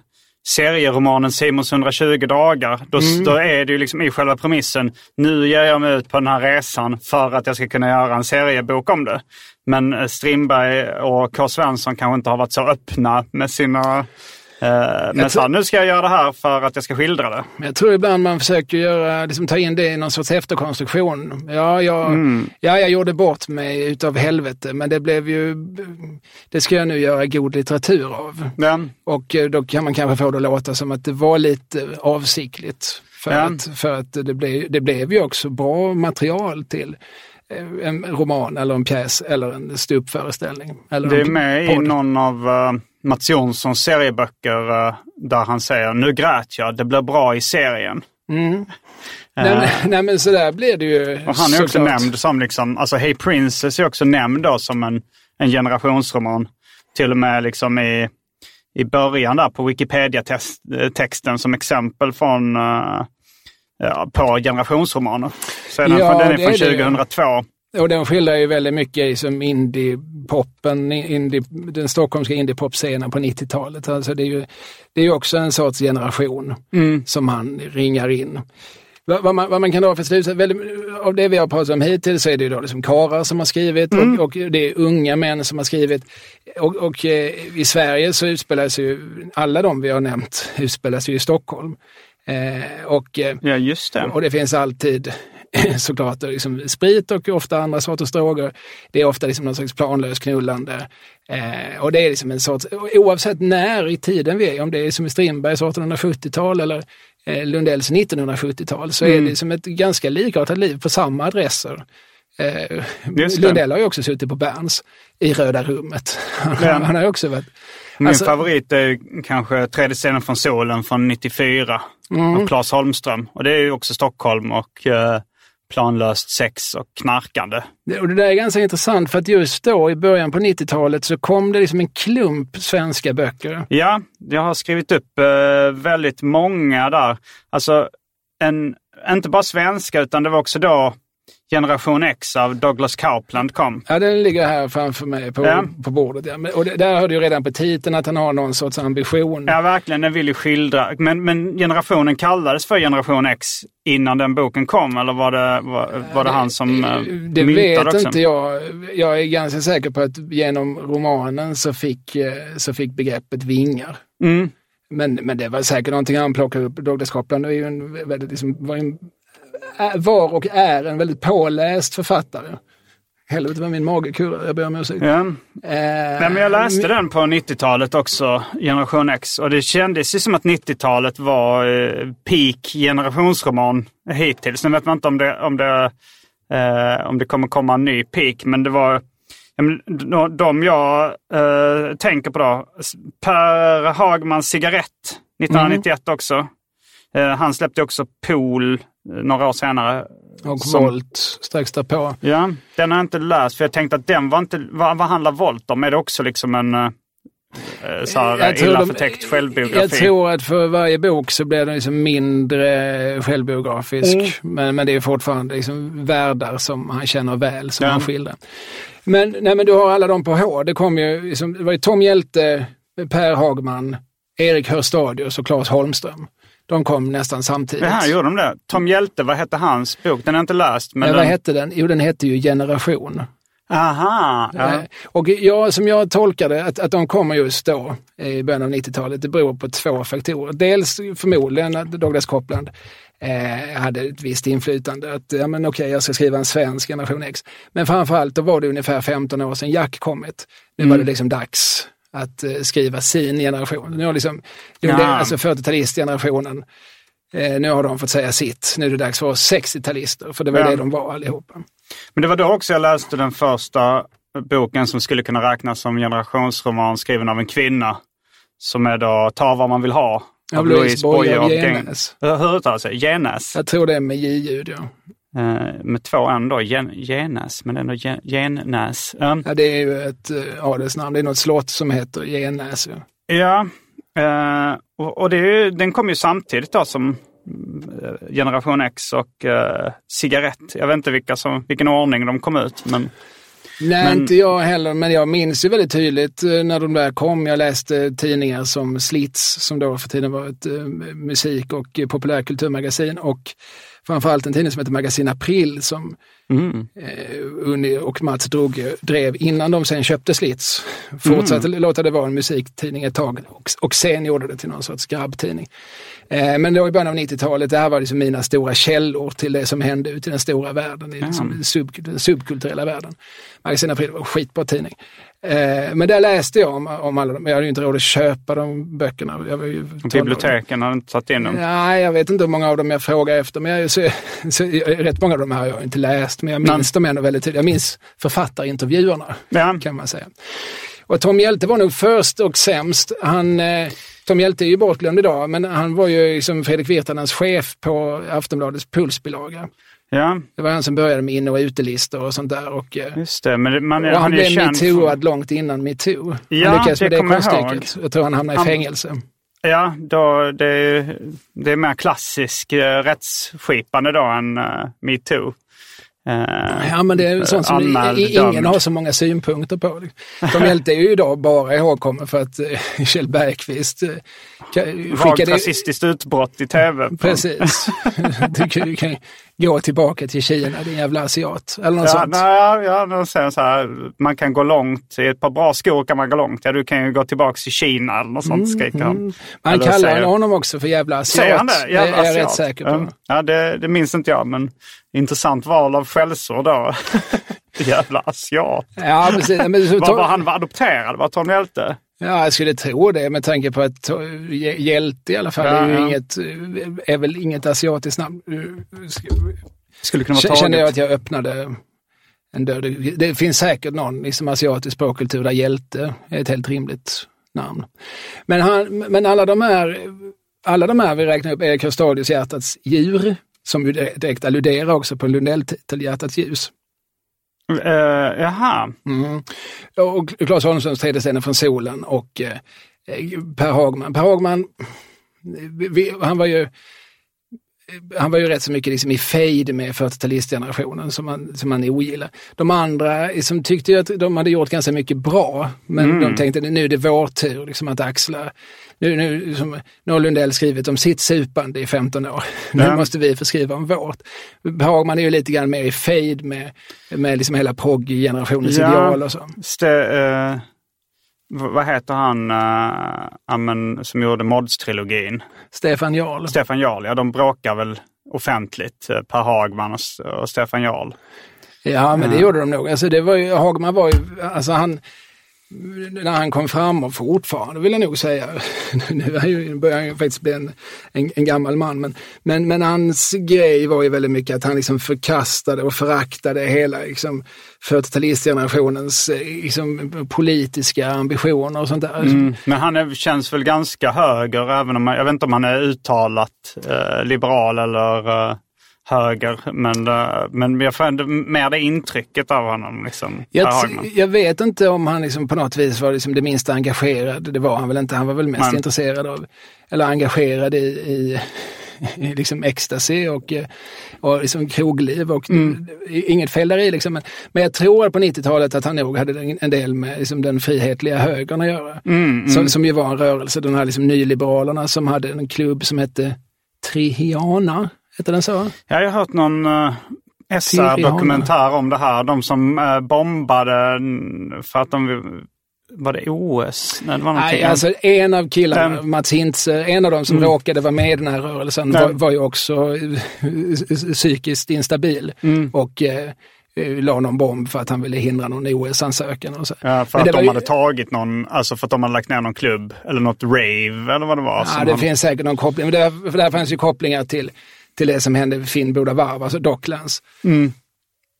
serieromanen Simons 120 dagar, då, Mm. då är det ju liksom i själva premissen, nu ger jag mig ut på den här resan för att jag ska kunna göra en seriebok om det. Men eh, Strindberg och K. Svensson kanske inte har varit så öppna med sina... Eh, så här, nu ska jag göra det här för att jag ska skildra det. Men jag tror ibland man försöker göra, liksom ta in det i någon sorts efterkonstruktion. Ja, jag, ja, jag gjorde bort mig utav helvete, men det blev ju, det ska jag nu göra god litteratur av. Den, Och eh, då kan man kanske få det att låta som att det var lite avsiktligt. För, Ja. att, för att det, blev, det blev ju också bra material till eh, en roman eller en pjäs eller en ståuppföreställning. det är med i någon av Mats Jonssons serieböcker eh, där han säger nu grät jag, det blev bra i serien. Nej, men, nej men sådär blir det ju Och han är också såklart. nämnd som, liksom, alltså Hey Princess är också nämnd då som en, en generationsroman. Till och med liksom i, i början där på Wikipedia-texten som exempel från, eh, ja, på generationsromaner. Så är den, Ja, från, den är från det. 2002. Och den skildrar ju väldigt mycket i som indie-poppen, indie, den stockholmska indie-popscenen på 90-talet. Alltså det är ju det är ju också en sorts generation som han ringar in. Vad, man, vad man kan dra för slutsats, av det vi har pratat om hittills så är det ju då liksom karlar som har skrivit och, och det är unga män som har skrivit. Och, och eh, i Sverige så utspelas ju, alla de vi har nämnt utspelas ju i Stockholm. Eh, och, eh, Ja, just det. och det finns alltid <laughs> såklart liksom sprit och ofta andra sorters droger. Det är ofta liksom någon slags planlös knullande. Eh, och det är liksom en sorts, oavsett när i tiden vi är, om det är som i Strindbergs 1870-tal eller eh, Lundells 1970-tal, så mm. är det som ett ganska likartat liv på samma adresser. Eh, Lundell har ju också suttit på Berns i Röda rummet. <laughs> Han, han har också varit... Min alltså, favorit är kanske Tredje scenen från solen från 94 mm. av Claes Holmström. Och det är ju också Stockholm och eh, planlöst sex och knarkande. Det, och det där är ganska intressant för att just då i början på 90-talet så kom det liksom en klump svenska böcker. Ja, jag har skrivit upp eh, väldigt många där. Alltså, en, inte bara svenska utan det var också då Generation X av Douglas Coupland kom. Ja, den ligger här framför mig på, ja. på bordet. Ja. Och det, där har du ju redan på titeln att han har någon sorts ambition. Ja, verkligen. Den vill ju skildra. Men, men generationen kallades för Generation X innan den boken kom? Eller var det, var, var det han som eh, Det vet också? inte jag. Jag är ganska säker på att genom romanen så fick, eh, så fick begreppet vingar. Mm. Men, men det var säkert någonting han plockade upp. Douglas Coupland är ju en, väldigt, liksom, var en var och är en väldigt påläst författare. Helvete vad min mage kurrar, jag ber om ursäkt. Ja. Eh, Nej, men jag läste den på 90-talet också, Generation X. Och det kändes ju som att 90-talet var eh, peak generationsroman hittills. Nu vet man inte om det, om det, eh, om det kommer komma en ny peak, men det var de jag eh, tänker på då. Per Hagmans cigarett 1991 mm. också. Eh, han släppte också Pool några år senare. Och som, Volt strax därpå. Ja, den har jag inte läst för jag tänkte att den var inte, vad, vad handlar Volt om? Är det också liksom en uh, så här, illa förtäckt självbiografi? Jag tror att för varje bok så blir den liksom mindre självbiografisk. Mm. Men, men det är fortfarande liksom världar som han känner väl som ja. han skildrar. Men, nej, men du har alla dem på H. Det, kom ju, liksom, det var ju Tom Hjälte, Per Hagman, Erik Hörstadius och Claes Holmström. De kom nästan samtidigt. Jaha, gjorde de det? Tom Hjälte, vad hette hans bok? Den jag inte läst. Men ja, den... Vad hette den? Jo, den hette ju Generation. Aha! Ja. Och jag, som jag tolkade att, att de kommer just då, i början av 90-talet, det beror på två faktorer. Dels förmodligen att Douglas Coupland eh, hade ett visst inflytande. Att ja, men okej, jag ska skriva en svensk generation X. Men framförallt, då var det ungefär 15 år sedan Jack kommit. Nu mm. var det liksom dags att eh, skriva sin generation. Nu har liksom, ja. alltså 40-talistgenerationen, eh, nu har de fått säga sitt. Nu är det dags för oss 60-talister, för det var ja. det de var allihopa. Men det var då också jag läste den första boken som skulle kunna räknas som generationsroman skriven av en kvinna. Som är då Ta vad man vill ha. Av Louise Boye och Genäs. Hur uttalar det? Genäs? Jag tror det är med J-ljud, ja. Uh, med två N då, Gen, Genäs, men ändå gen, Gennäs. Um, ja, det är ju ett uh, adelsnamn. Det är något slott som heter Genäs. Ja, ja uh, och, och det den kom ju samtidigt då som Generation X och uh, Cigarett. Jag vet inte vilka som, vilken ordning de kom ut. Men, Nej, men... inte jag heller, men jag minns ju väldigt tydligt när de där kom. Jag läste tidningar som Slits, som då för tiden var ett musik och populärkulturmagasin. Och framförallt en tidning som heter Magasin April som mm. eh, Unni och Mats Droge drev innan de sen köpte Slits. Fortsatte mm. låta det vara en musiktidning ett tag och, och sen gjorde det till någon sorts grabbtidning. Eh, men då i början av 90-talet, det här var liksom mina stora källor till det som hände ute i den stora världen, i liksom sub, den subkulturella världen. Magasin April var en skitbra tidning. Eh, men där läste jag om, om alla de, jag hade ju inte råd att köpa de böckerna. Biblioteken har inte tagit in dem? Nej, jag vet inte hur många av dem jag frågar efter. Men jag, så, <laughs> så, rätt många av dem har jag inte läst, men jag minns men. dem ändå väldigt tydligt. Jag minns författarintervjuerna, ja. kan man säga. Och Tom Hjälte var nog först och sämst. Han, eh, Tom Hjälte är ju bortglömd idag, men han var ju liksom Fredrik Virtanens chef på Aftonbladets pulsbilaga. Ja. Det var han som började med in och utelistor och sånt där. Och, eh, Just det, men man, och han, han blev metooad för... långt innan metoo. Ja, han lyckades med det konststycket. Jag. jag tror han hamnade han... i fängelse. Ja, då, det, är, det är mer klassisk uh, rättsskipande då än uh, metoo. Eh, Ja, men det är sånt som ingen dömd. har så många synpunkter på. Tom Hjälte är ju idag bara ihågkommen för att eh, <laughs> Kjell Bergqvist eh, Vagt skickade... rasistiskt utbrott i tv. Precis. <laughs> Du kan, du kan gå tillbaka till Kina, din jävla asiat. Eller något Ja, sånt. nej, ja, ja, säger så här, man kan gå långt, i ett par bra skor kan man gå långt. Ja, du kan ju gå tillbaka till Kina eller något sånt, skriker han. Man Eller kallar säger- honom också för jävla asiat. Säger han det? det är jag rätt säker på. Ja, det, det minns inte jag, men intressant val av skällsord då. <laughs> Jävla asiat. Ja, precis. Men, så, Var, var han var adopterad? Var Tom Hjälte? Ja, jag skulle tro det med tanke på att Hj- Hjälte i alla fall Ja, är, ju ja. inget, är väl inget asiatiskt namn. Skulle kunna vara. Kände jag att jag öppnade en dörr. Det- finns säkert någon liksom, asiatisk språkkultur där Hjälte är ett helt rimligt namn. Men, han, men alla de här alla de här vi räknar upp är Custodius hjärtats djur, som ju direkt alluderar också på Lundell-titel Hjärtats ljus. Uh, jaha. Mm. Och Claes Holmströms Tredje scenen från solen och eh, Per Hagman. Per Hagman, vi, han var ju han var ju rätt så mycket liksom i fejd med 40-talistgenerationen som man, som man ogillar. De andra som tyckte ju att de hade gjort ganska mycket bra, men de tänkte nu är det vår tur liksom att axla. Nu, nu, som, nu har Lundell skrivit om sitt supande i 15 år. <laughs> Nu Ja. måste vi få skriva om vårt. Hagman är ju lite grann mer i fejd med, med liksom hela progg-generationens Ja. ideal och så. Ste, eh, v- vad heter han eh, ja, men, som gjorde Mods-trilogin? Stefan Jarl. Stefan Jarl, ja de bråkar väl offentligt, eh, Per Hagman och, och Stefan Jarl. Ja, men det gjorde de nog. Alltså, det var ju, Hagman var ju, alltså han, när han kom fram och fortfarande vill jag nog säga, <laughs> nu börjar han ju faktiskt bli en, en, en gammal man, men, men, men hans grej var ju väldigt mycket att han liksom förkastade och föraktade hela liksom, 40-talistgenerationens eh, liksom, politiska ambitioner och sånt där. Mm. Men han är, känns väl ganska höger, även om jag vet inte om han är uttalat eh, liberal eller eh, höger. Men, eh, men jag får ändå mer det intrycket av honom. Liksom, Jag, jag vet inte om han liksom på något vis var liksom det minsta engagerad. Det var han väl inte. Han var väl mest Nej. intresserad av, eller engagerad i, <laughs> i, liksom ecstasy och, eh, och liksom krogliv. Och Mm. Inget fel där i liksom. Men, men jag tror på 90-talet att han nog hade en- del med liksom den frihetliga högern att göra. Mm, Som, som ju var en rörelse, de här liksom nyliberalerna som hade en klubb som hette Trihiana. Hette den så? Ja, jag har hört någon uh, SR-dokumentär om det här. De som eh, bombade mm, för att de... Var det OS? Nej, det var. Nej, alltså en av killarna, Den- Mats Hintze, en av dem som råkade vara med i den här rörelsen var, var ju också eh, psykiskt instabil och eh, eh, la någon bomb för att han ville hindra någon OS-ansökan. Och så. Ja, för Men att de ju- hade tagit någon, alltså för att de hade lagt ner någon klubb eller något rave eller vad det var. Ja, det han- finns säkert någon koppling, men där, för där fanns ju kopplingar till, till det som hände vid Finnboda varv, alltså Docklands. Mm.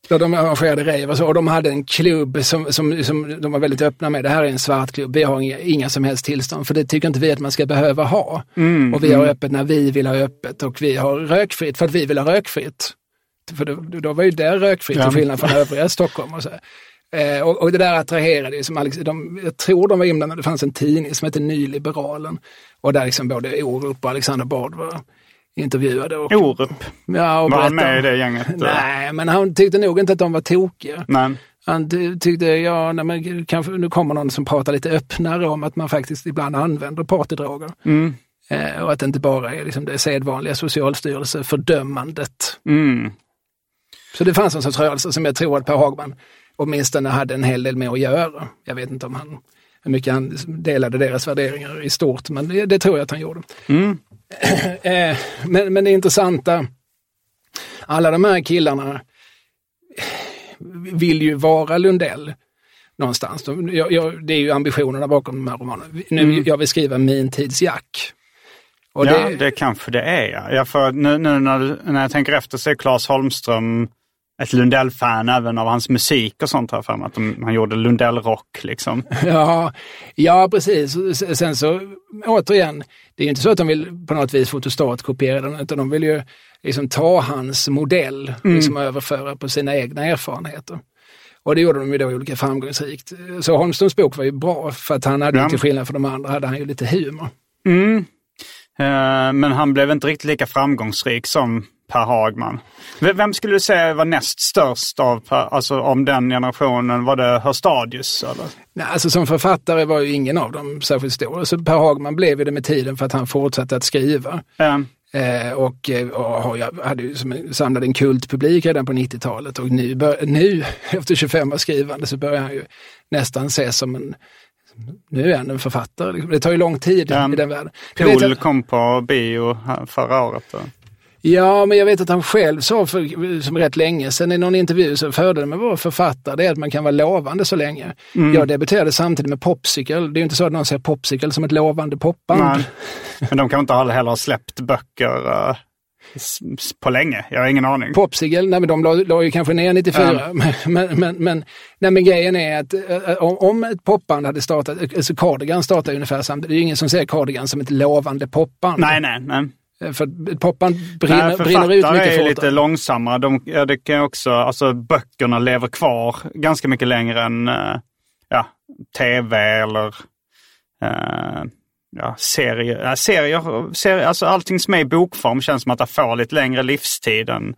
Då de arrangerade rave och så, och de hade en klubb som, som, som de var väldigt öppna med. Det här är en svart klubb, vi har inga, inga som helst tillstånd, för det tycker inte vi att man ska behöva ha. Mm, och vi har öppet när vi vill ha öppet och vi har rökfritt för att vi vill ha rökfritt. För då, då var ju det rökfritt Ja. till skillnad från övriga Stockholm. Och, så. Eh, och, och det där attraherade ju, som Alex, de, jag tror de var inblandade, det fanns en tidning som hette Nyliberalen. Och där liksom både Orup och Alexander Bard var intervjuade. Och, Orup. ja, och Var han med i det gänget? Nej, men han tyckte nog inte att de var tokiga. Nej. Han ty- tyckte, ja, nej, men kanske, nu kommer någon som pratar lite öppnare om att man faktiskt ibland använder partydroger. Mm. Eh, och att det inte bara är liksom det sedvanliga Socialstyrelsefördömandet. Mm. Så det fanns en sorts rörelse som jag tror att Per Hagman åtminstone hade en hel del med att göra. Jag vet inte om han, hur mycket han delade deras värderingar i stort, men det, det tror jag att han gjorde. Mm. Eh, men, men det intressanta, alla de här killarna vill ju vara Lundell någonstans. Jag, jag, det är ju ambitionerna bakom de här romanerna. Nu, Mm. Jag vill skriva min tids Jack. Och ja, det- det... kanske det är. Ja. För nu, nu när, du- när jag tänker efter så är Claes Holmström ett Lundell-fan även av hans musik och sånt jag för mig. Att de, han gjorde Lundell-rock liksom. <laughs> Ja, ja, precis. Sen så, återigen, det är ju inte så att de vill på något vis fotostatkopiera den, utan de vill ju liksom ta hans modell och liksom överföra på sina egna erfarenheter. Och det gjorde de ju då olika framgångsrikt. Så Holmströms bok var ju bra, för att han hade Ja. till skillnad från de andra, hade han ju lite humor. Mm. Eh, men han blev inte riktigt lika framgångsrik som Per Hagman. Vem skulle du säga var näst störst av, Per- alltså om den generationen? Var det Hörstadius? Eller? Nej, alltså som författare var ju ingen av dem särskilt stor. Så Per Hagman blev ju det med tiden för att han fortsatte att skriva. Ehm, Eh, och, eh, och ju- hade ju som en- samlade en kultpublik redan på 90-talet och nu, bör, nu <laughs> efter 25 års skrivande så börjar han ju nästan ses som en nu är han en författare. liksom. Det tar ju lång tid Ja. i den världen. Jag Pool kom på bio förra året. Då. Ja, men jag vet att han själv sa för som rätt länge sedan i någon intervju så fördelen med att vara författare det är att man kan vara lovande så länge. Jag debuterade samtidigt med Popsicle. Det är ju inte så att någon ser Popsicle som ett lovande popband. Nej. <laughs> Men de kan inte heller ha släppt böcker eh, s- på länge. Jag har ingen aning. Popsicle, nej men de la, la ju kanske ner 94. <laughs> Men, men, men, men, nej, men grejen är att eh, om, om ett popband hade startat, alltså Cardigan startade ungefär samtidigt. Det är ju ingen som ser Cardigan som ett lovande popband. Nej, nej, nej. Eh, För popband brinner, Nej, brinner ut mycket är lite långsammare. De, ja, det kan också, alltså, böckerna lever kvar ganska mycket längre än eh, ja, tv eller eh, ja, serier. Ja, serier, serier. Alltså, allting som är i bokform känns som att det får lite längre livstid än,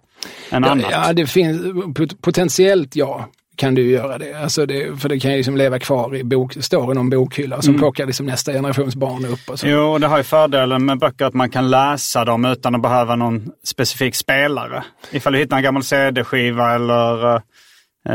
än annat. Ja, det finns pot- potentiellt ja, kan du göra det. Alltså det. För det kan ju liksom leva kvar i bok, står i någon bokhylla som plockar liksom nästa generations barn upp. Och så. Mm. Jo, det har ju fördelen med böcker att man kan läsa dem utan att behöva någon specifik spelare. Ifall du hittar en gammal CD-skiva eller uh,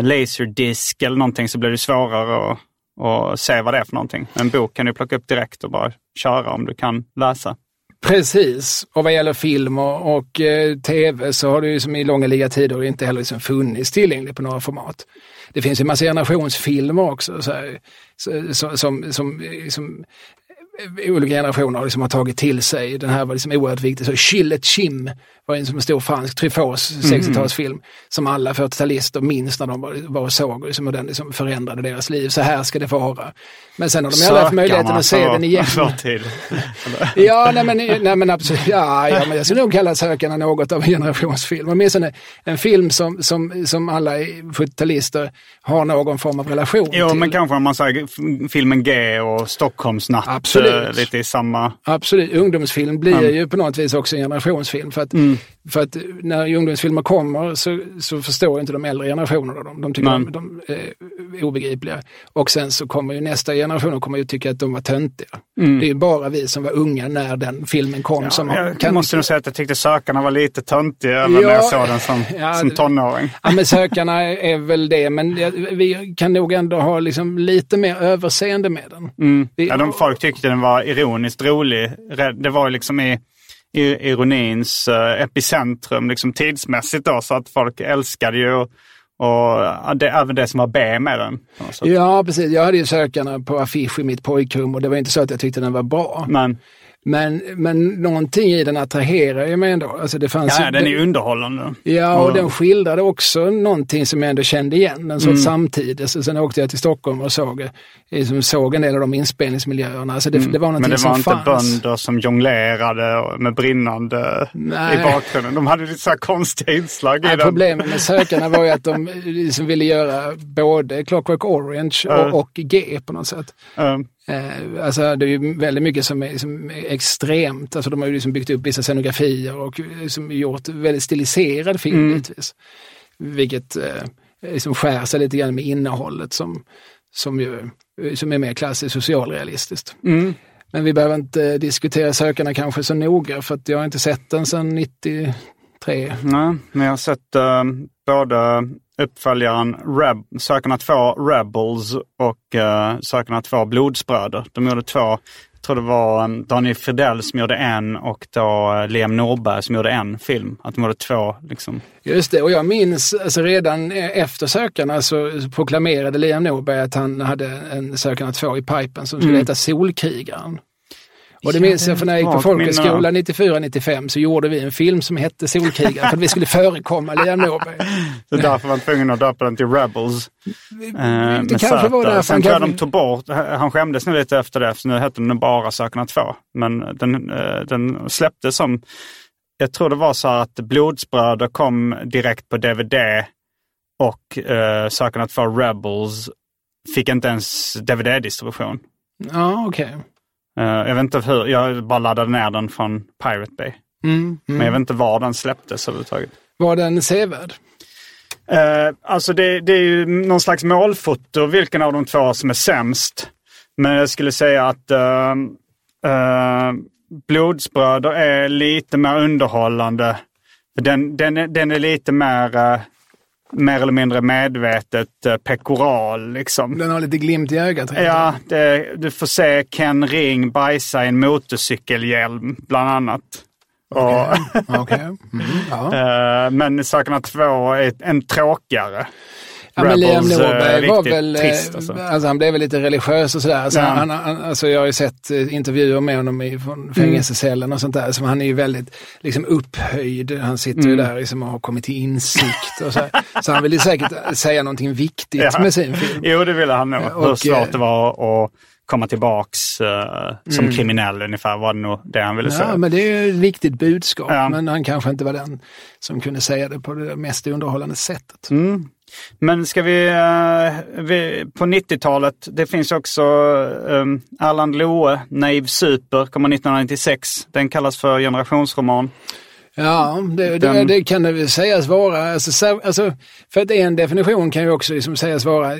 laserdisk eller någonting så blir det svårare att, att se vad det är för någonting. En bok kan du plocka upp direkt och bara köra om du kan läsa. Precis, och vad gäller film och, och eh, tv så har det ju som i långa liga tider inte heller liksom funnits tillgängligt på några format. Det finns en massa generationsfilmer också så här, så, som, som, som olika generationer liksom har tagit till sig. Den här var liksom oerhört viktig. Så Chillet Chim var en som en stor fransk Truffaut 60-talsfilm som alla 40-talister minns när de var, var och såg liksom, och den liksom förändrade deras liv. Så här ska det vara. Men sen har de ju aldrig haft möjligheten att se den igen. Tid. <laughs> Ja, nej men, nej, men absolut. Ja, ja, men jag skulle nog kalla Sökarna något av en generationsfilm. Åtminstone en film som, som, som alla 70-talister har någon form av relation Jo, till. men kanske om man säger filmen G och Stockholmsnatt. Absolut. Eh, Lite i samma... Absolut, ungdomsfilm blir Mm. ju på något vis också en generationsfilm. För att, för att när ungdomsfilmer kommer så, så förstår inte de äldre generationerna dem. De tycker Nej. de, är obegripliga. Och sen så kommer ju nästa generation kommer ju tycka att de var töntiga. Det är ju bara vi som var unga när den filmen kom som har- Jag måste nog säga att jag tyckte Sökarna var lite töntiga även när jag såg den som, <laughs> ja, som tonåring. <laughs> Ja, men sökarna är väl det, men vi kan nog ändå ha liksom lite mer överseende med den. Vi- Ja, de folk tyckte den var ironiskt rolig. Det var liksom i ironins eh, epicentrum liksom tidsmässigt då, så att folk älskade ju och, det, även det som var B med den. Ja, precis. Jag hade ju sökarna på affisch i mitt pojkrum och det var inte så att jag tyckte den var bra. Men Men, men någonting i den attraherar ju mig ändå. Alltså det fanns ja, ju- den är underhållande. Ja, och Och- den skildrade också någonting som jag ändå kände igen, en sorts samtid. Så sen åkte jag till Stockholm och såg, liksom såg en del av de inspelningsmiljöerna. Alltså det, det var någonting Men det som var inte fanns. bönder som jonglerade med brinnande Nej. i bakgrunden. De hade lite så här konstiga inslag i Ja, den. problemet med sökarna var ju att de <laughs> liksom ville göra både Clockwork Orange Ja. och, och G på något sätt. Eh, Eh, alltså det är ju väldigt mycket som är, som är extremt. Alltså de har ju liksom byggt upp vissa scenografier och liksom gjort väldigt stiliserad film Mm. givetvis. Vilket eh, liksom skär sig lite grann med innehållet som, som, ju, som är mer klassiskt socialrealistiskt. Mm. Men vi behöver inte diskutera Sökarna kanske så noga för att jag har inte sett den sedan 93. Nej, men jag har sett eh, både uppföljaren Reb, Sökarna 2 Rebels och uh, Sökarna 2 Blodsbröder. De gjorde två, jag tror det var um, Daniel Fridell som gjorde en och då eh, Liam Norberg som gjorde en film. Att de gjorde två liksom. Just det, och jag minns alltså redan efter Sökarna så proklamerade Liam Norberg att han hade en Sökarna 2 i pipen som skulle heta Solkrigaren. Och det minns det jag för när jag gick på folkhögskolan 94-95 så gjorde vi en film som hette Solkrigaren för att vi skulle förekomma Liam <laughs> Norberg. Så därför var han tvungen att döpa den till Rebels. Eh, med kanske Z. var därför Sen tror jag kanske- de tog bort, han skämdes nu lite efter det, för nu hette den bara Sökarna 2. Men den, eh, den släpptes som, jag tror det var så att Blodsbröder kom direkt på DVD och eh, Sökarna 2 Rebels fick inte ens DVD-distribution. Ja, okej. Eh, jag vet inte hur, jag bara laddade ner den från Pirate Bay. Mm, Men jag vet inte var den släpptes överhuvudtaget. Var den sevärd? Eh, alltså det, det är ju någon slags målfoto vilken av de två som är sämst. Men jag skulle säga att uh, uh, Blodsbröder är lite mer underhållande. Den, den, är, den är lite mer, uh, mer eller mindre medvetet uh, pekoral. Liksom. Den har lite glimt i ögat. Ja, det, du får se Ken Ring bajsa i en motorcykelhjälm bland annat. Och, okay. mm, ja. <laughs> men Sakerna två är en tråkigare. Ja, men Liam Norberg var väl, trist, alltså. Alltså, han blev väl lite religiös och sådär. Alltså, ja. han, han, alltså, jag har ju sett intervjuer med honom i, från fängelsecellen och sånt där. Så han är ju väldigt liksom, upphöjd. Han sitter mm. ju där liksom, och har kommit till insikt. Och så, <laughs> så han vill ju säkert säga någonting viktigt ja. med sin film. Jo, det ville han nog. Hur svårt det var att komma tillbaks uh, som mm. kriminell ungefär var det nog det han ville ja, säga. men det är ju ett viktigt budskap. Ja. Men han kanske inte var den som kunde säga det på det mest underhållande sättet. Mm. Men ska vi, uh, vi på 90-talet, det finns också um, Erland Loe, Naiv Super, kommer 1996. Den kallas för generationsroman. Ja, det, det, det kan det väl sägas vara. Alltså, alltså, för att en definition kan ju också liksom sägas vara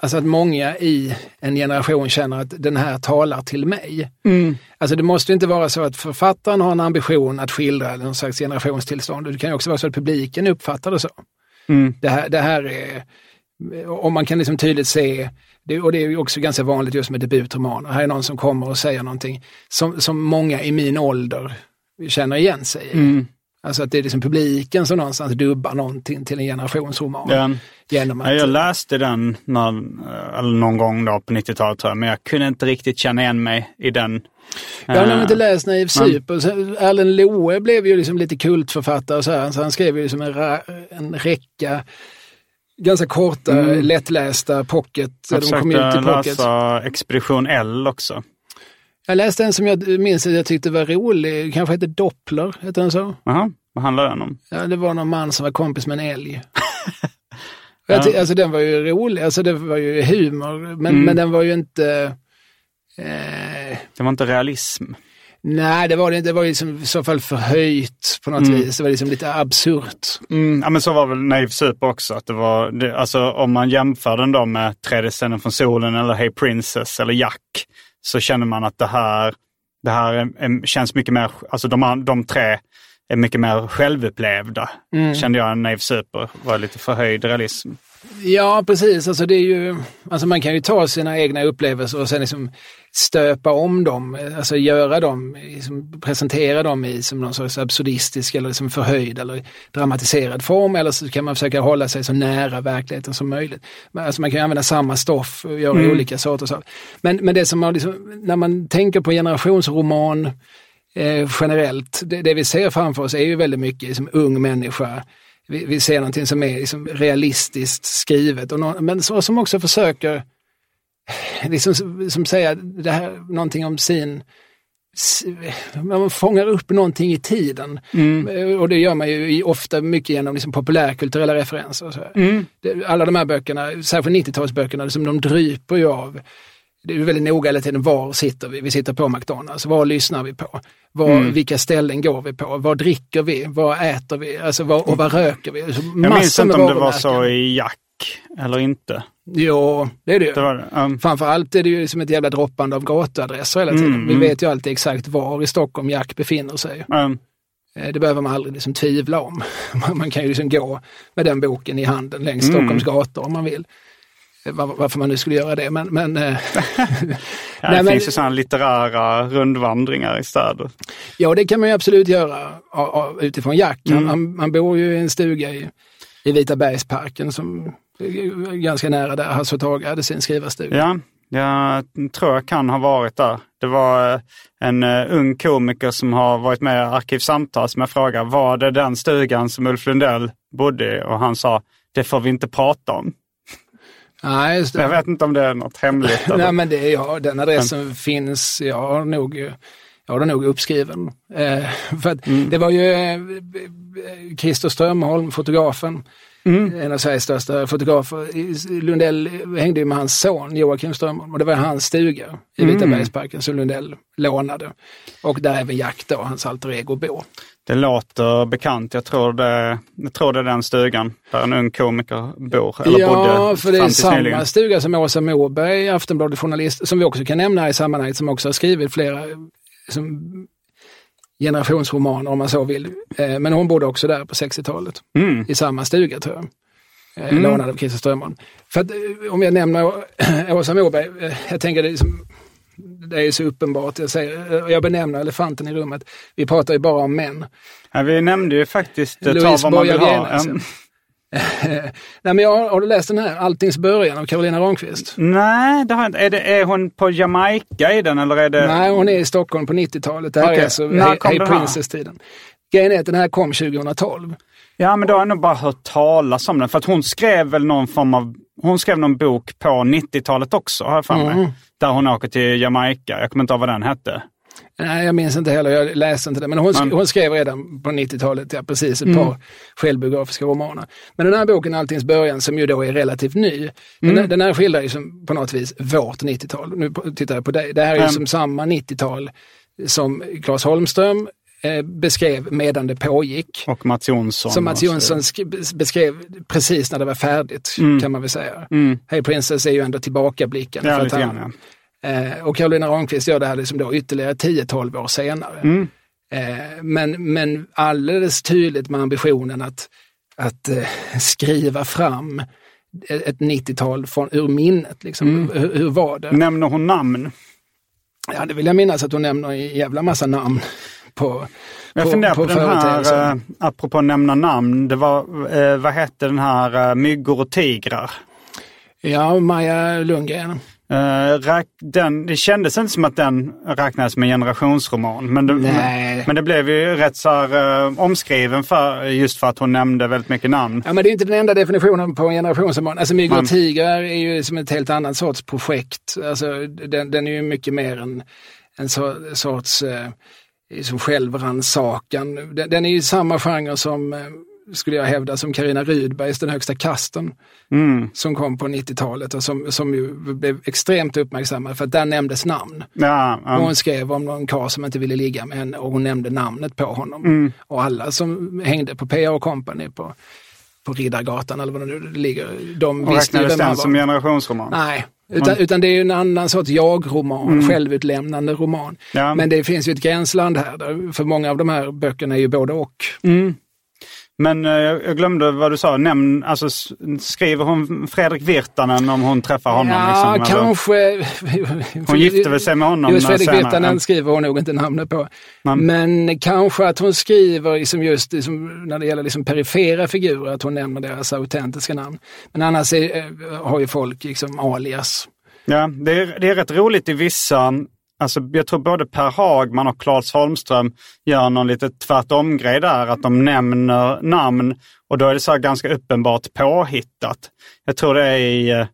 alltså att många i en generation känner att den här talar till mig. Mm. Alltså det måste inte vara så att författaren har en ambition att skildra någon slags generationstillstånd. Det kan också vara så att publiken uppfattar det så. Mm. Det, här, det här är, om man kan liksom tydligt se, det, och det är också ganska vanligt just med debutromaner, här är någon som kommer och säger någonting som, som många i min ålder känner igen sig i. Mm. Alltså att det är liksom publiken som någonstans dubbar någonting till en generationsroman. Den, genom att, ja, jag läste den när, någon gång då på 90-talet tror jag, men jag kunde inte riktigt känna igen mig i den. Jag har nog inte läst Naiv Super. Erlend Loe blev ju liksom lite kultförfattare så, här, så han skrev ju som en, en räcka ganska korta, mm. lättlästa pocket. Jag de kom ut i pocket. läsa Expedition L också. Jag läste en som jag minns att jag tyckte var rolig, kanske hette Doppler, heter den så? Jaha, vad handlar den om? Ja, det var någon man som var kompis med en älg. <laughs> ja. Alltså den var ju rolig, alltså det var ju humor, men, mm. men den var ju inte... Eh... Det var inte realism? Nej, det var det inte. Det var liksom i så fall förhöjt på något mm. vis. Det var liksom lite absurt. Mm, ja, men så var väl Naive Super också. Att det var, det, alltså, om man jämför den då med Tredje scenen från solen eller Hey Princess eller Jack så känner man att det här, det här är, känns mycket mer, alltså de, de tre är mycket mer självupplevda. Mm. Kände jag en Nave Super var lite förhöjd realism. Ja, precis. Alltså det är ju, alltså man kan ju ta sina egna upplevelser och sen liksom stöpa om dem, alltså göra dem, liksom presentera dem i som någon sorts absurdistisk eller liksom förhöjd eller dramatiserad form eller så kan man försöka hålla sig så nära verkligheten som möjligt. Alltså man kan använda samma stoff och göra mm. olika sorters av. Men, men det som man liksom, när man tänker på generationsroman eh, generellt, det, det, vi ser framför oss är ju väldigt mycket liksom, ung människa vi, vi ser någonting som är liksom realistiskt skrivet, och no, men så, som också försöker liksom, som säga det här, någonting om sin man fångar upp någonting i tiden. Mm. Och det gör man ju ofta mycket genom liksom populärkulturella referenser. Mm. Alla de här böckerna, särskilt 90-talsböckerna, liksom, de dryper ju av det är väldigt noga hela tiden, var sitter vi? Vi sitter på McDonalds, var lyssnar vi på? Var, mm. Vilka ställen går vi på? Vad dricker vi? Vad äter vi? Alltså, var, och vad röker vi? Alltså, jag minns inte om det var så i Jack eller inte. Jo, det är det ju. Det det. Um. Framförallt är det ju som ett jävla droppande av gatuadresser hela tiden. Mm, vi mm. vet ju alltid exakt var i Stockholm Jack befinner sig. Um. Det behöver man aldrig liksom tvivla om. <laughs> Man kan ju liksom gå med den boken i handen längs mm. Stockholms gator om man vill varför man nu skulle göra det. Men, men, eh, <laughs> <laughs> ja, det nej, finns men, ju sådana litterära rundvandringar i städer. Ja, det kan man ju absolut göra utifrån Jack. Mm. Han, han bor ju i en stuga i, i Vita bergsparken som är ganska nära där Hasse Tage hade sin skrivarstuga. Ja, jag tror jag kan ha varit där. Det var eh, en uh, ung komiker som har varit med i Arkivsamtal som jag frågade, var det den stugan som Ulf Lundell bodde i? Och han sa, det får vi inte prata om. Nej, just det. Jag vet inte om det är något hemligt. <laughs> Nej, men det, ja, den adressen men... finns, jag har nog, jag har den nog uppskriven. Eh, <laughs> för mm. det var ju, Christer Strömholm, fotografen, en av Sveriges största fotografer. Lundell hängde ju med hans son Joakim Strömholm och det var hans stuga i Vitabergsparken som Lundell lånade. Och där även Jack då, hans alter ego, bor. Det låter bekant. Jag tror det, jag tror det är den stugan där en ung komiker bor. Eller ja, bodde för det är samma nyligen. stuga som Åsa Moberg, Aftonbladet journalist, som vi också kan nämna i sammanhanget, som också har skrivit flera som, generationsromaner om man så vill. Eh, men hon bodde också där på 60-talet, Mm. i samma stuga tror jag. Eh, Lånad av Christer Strömholm. För att, eh, om jag nämner <clears throat> Åsa Moberg, jag tänker det är, som, det är så uppenbart, jag, säger, jag benämner elefanten i rummet. Vi pratar ju bara om män. Ja, vi nämnde ju faktiskt eh, ta Louise vad man vill ha. Alltså. <laughs> Nej, men jag, har du läst den här, Alltings början av Carolina Ramqvist? Nej, det har jag inte. Är, det, är hon på Jamaica i den eller är det... Nej, hon är i Stockholm på 90-talet. Det här Okej. är alltså När Hey, kom? Princess-tiden. Grejen är att den här kom 2012. Ja, men då har jag nog bara hört talas om den. För att hon skrev väl någon form av... Hon skrev någon bok på 90-talet också, har jag för mig. Mm. Där hon åker till Jamaica. Jag kommer inte ihåg vad den hette. Nej, jag minns inte heller, jag läste inte det. Men hon, sk- hon skrev redan på 90-talet, ja, precis, Mm. ett par självbiografiska romaner. Men den här boken, Alltings början, som ju då är relativt ny, den, Mm. här- den här skildrar ju som, på något vis vårt 90-tal. Nu tittar jag på dig. Det här är ju Mm. som samma 90-tal som Claes Holmström eh, beskrev medan det pågick. Och Mats Jonsson. Som Mats Jonsson sk- beskrev precis när det var färdigt, Mm. kan man väl säga. Hey Princess är ju ändå tillbakablicken. Ja, för att han- grann, eh, och Carolina Ramqvist gör det här liksom då ytterligare 10-12 år senare. Mm. Eh, men, men alldeles tydligt med ambitionen att, att eh, skriva fram ett 90-tal från, ur minnet. Liksom. Mm. Hur, hur var det? Nämner hon namn? Ja, det vill jag minnas att hon nämner en jävla massa namn på, Jag funderar på, på den här, eh, apropå nämna namn, det var, eh, vad hette den här, eh, Myggor och tigrar? Ja, Maja Lundgren. Eh, den, det kändes inte som att den räknades som en generationsroman. Men det, Nej. men det blev ju rätt så här, eh, omskriven för, just för att hon nämnde väldigt mycket namn. Ja, men det är inte den enda definitionen på en generationsroman. Alltså Man- och tigrar är ju som ett helt annat sorts projekt. Alltså, den, den är ju mycket mer en, en så, sorts eh, som självrannsakan. Den, den är ju samma genre som, skulle jag hävda, som Karina Rydbergs Den högsta kasten. Mm. Som kom på 90-talet och som, som ju blev extremt uppmärksammad för att där nämndes namn. Ja, ja. Hon skrev om någon karl som inte ville ligga med henne och hon nämnde namnet på honom. Mm. Och alla som hängde på P.A. Company på, på Riddargatan eller vad det nu ligger, de och visste räknades den som generationsroman? Nej, utan, utan det är en annan sorts jag-roman, självutlämnande roman. Mm. Ja. Men det finns ju ett gränsland här, för många av de här böckerna är ju både och. Mm. Men eh, jag glömde vad du sa, Nämn, alltså, skriver hon Fredrik Virtanen om hon träffar honom? ja, liksom, eller? kanske... Hon gifte väl sig med honom Just Fredrik senare. Virtanen skriver hon nog inte namnet på. Men- Men kanske att hon skriver, liksom just liksom, när det gäller liksom perifera figurer, att hon nämner deras autentiska namn. Men annars är, eh, har ju folk liksom alias. Ja, det är, det är rätt roligt i vissa, alltså jag tror både Per Hagman och Claes Holmström gör någon lite tvärtom-grej där, att de nämner namn och då är det så här ganska uppenbart påhittat. Jag tror det är i, eh,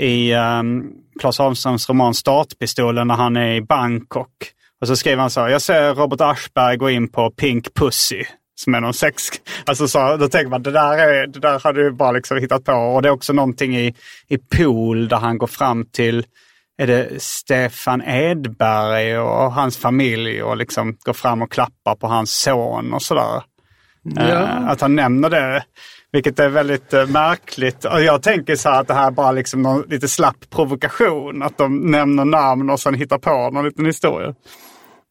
i um, Claes Holmströms roman Startpistolen när han är i Bangkok. Och så skriver han så här, jag ser Robert Aschberg gå in på Pink Pussy. Som är någon sex... Alltså så, då tänker man, det där, är, det där har du bara liksom hittat på. Och det är också någonting i, i Pool där han går fram till, är det Stefan Edberg och hans familj och liksom går fram och klappar på hans son och sådär. Eh, att han nämner det, vilket är väldigt eh, märkligt. Och jag tänker så här att det här är bara liksom någon lite slapp provokation. Att de nämner namn och sen hittar på någon liten historia.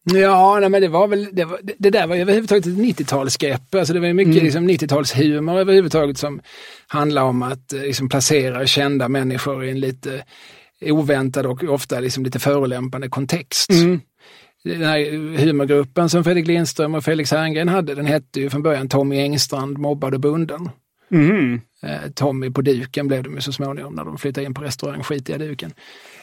Ja, nej, men det var väl, det, var, det, där var ju överhuvudtaget ett 90-talsgrepp. Alltså det var ju mycket liksom 90-talshumor överhuvudtaget som handlar om att eh, liksom, placera kända människor i en lite oväntad och ofta liksom lite förolämpande kontext. Den här humorgruppen som Fredrik Lindström och Felix Herngren hade, den hette ju från början Tommy Engstrand, mobbad och bunden. Eh, Tommy på duken blev de ju så småningom när de flyttade in på restaurang Skitiga duken.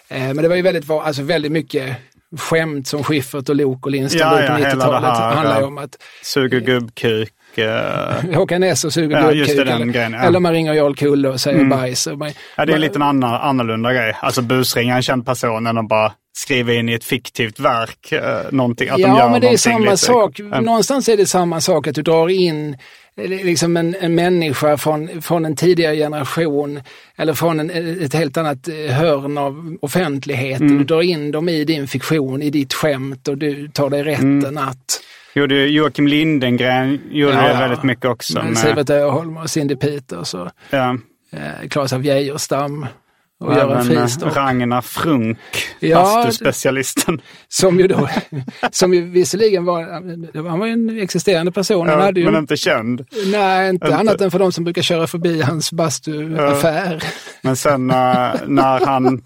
Eh, men det var ju väldigt, alltså väldigt mycket skämt som Schyffert och Lok och Lindström Ja, ja, på ja, hela 90-talet. det här, handlar ja. om att Suger gubbkuk. Eh, Håkan S och suger Ja, just det, den eller, grejen, ja. eller man ringer Jarl Kulle och säger bajs. Och man, Ja, det är en liten annan, annorlunda grej. Alltså busringa en känd person än att bara skriva in i ett fiktivt verk eh, någonting. Att de ja, gör men det är samma lite- sak. Någonstans är det samma sak att du drar in liksom en, en människa från, från en tidigare generation eller från en, ett helt annat eh, hörn av offentligheten. Mm. Du drar in dem i din fiktion, i ditt skämt och du tar dig rätten Mm. att... Gjorde Joakim Lindengren gjorde Ja, det ja. väldigt mycket också. Men Med, Sivert Öholm och Cindy Peters och ja, eh, Claes av Geijerstam och och Göran även eh, Fristock. Ragnar Frunk, Ja, bastuspecialisten. Som ju då, <laughs> som ju visserligen var, han var ju en existerande person. Ja, hade ju, men inte känd. nej, inte, inte. annat än för de som brukar köra förbi hans bastuaffär. Men sen eh, när han...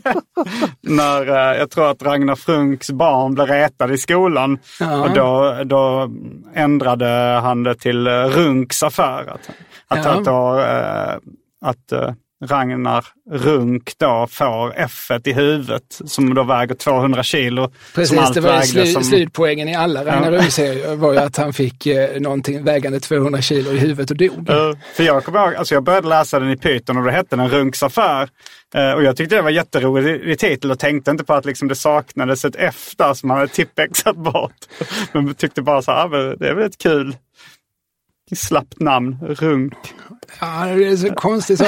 <laughs> när eh, jag tror att Ragnar Frunks barn blev retade i skolan. Ja. Och då, då ändrade han det till Runks affär. Att, att, Ja. att, att eh, Ragnar Runk då får F i huvudet som då väger 200 kilo. Precis, det var slu, som- slutpoängen i alla Ragnar Ja. Rung-serier var ju att han fick eh, någonting vägande 200 kilo i huvudet och dog. Eh, för jag kommer ihåg, alltså jag började läsa den i Python och då hette den Runks affär. Eh, och jag tyckte det var jätterolig titel och tänkte inte på att liksom det saknades ett F där som man hade tippexat bort. <laughs> Men tyckte bara så här, ah, det är väl ett kul slappt namn, Runk. Ja, det är så konstigt.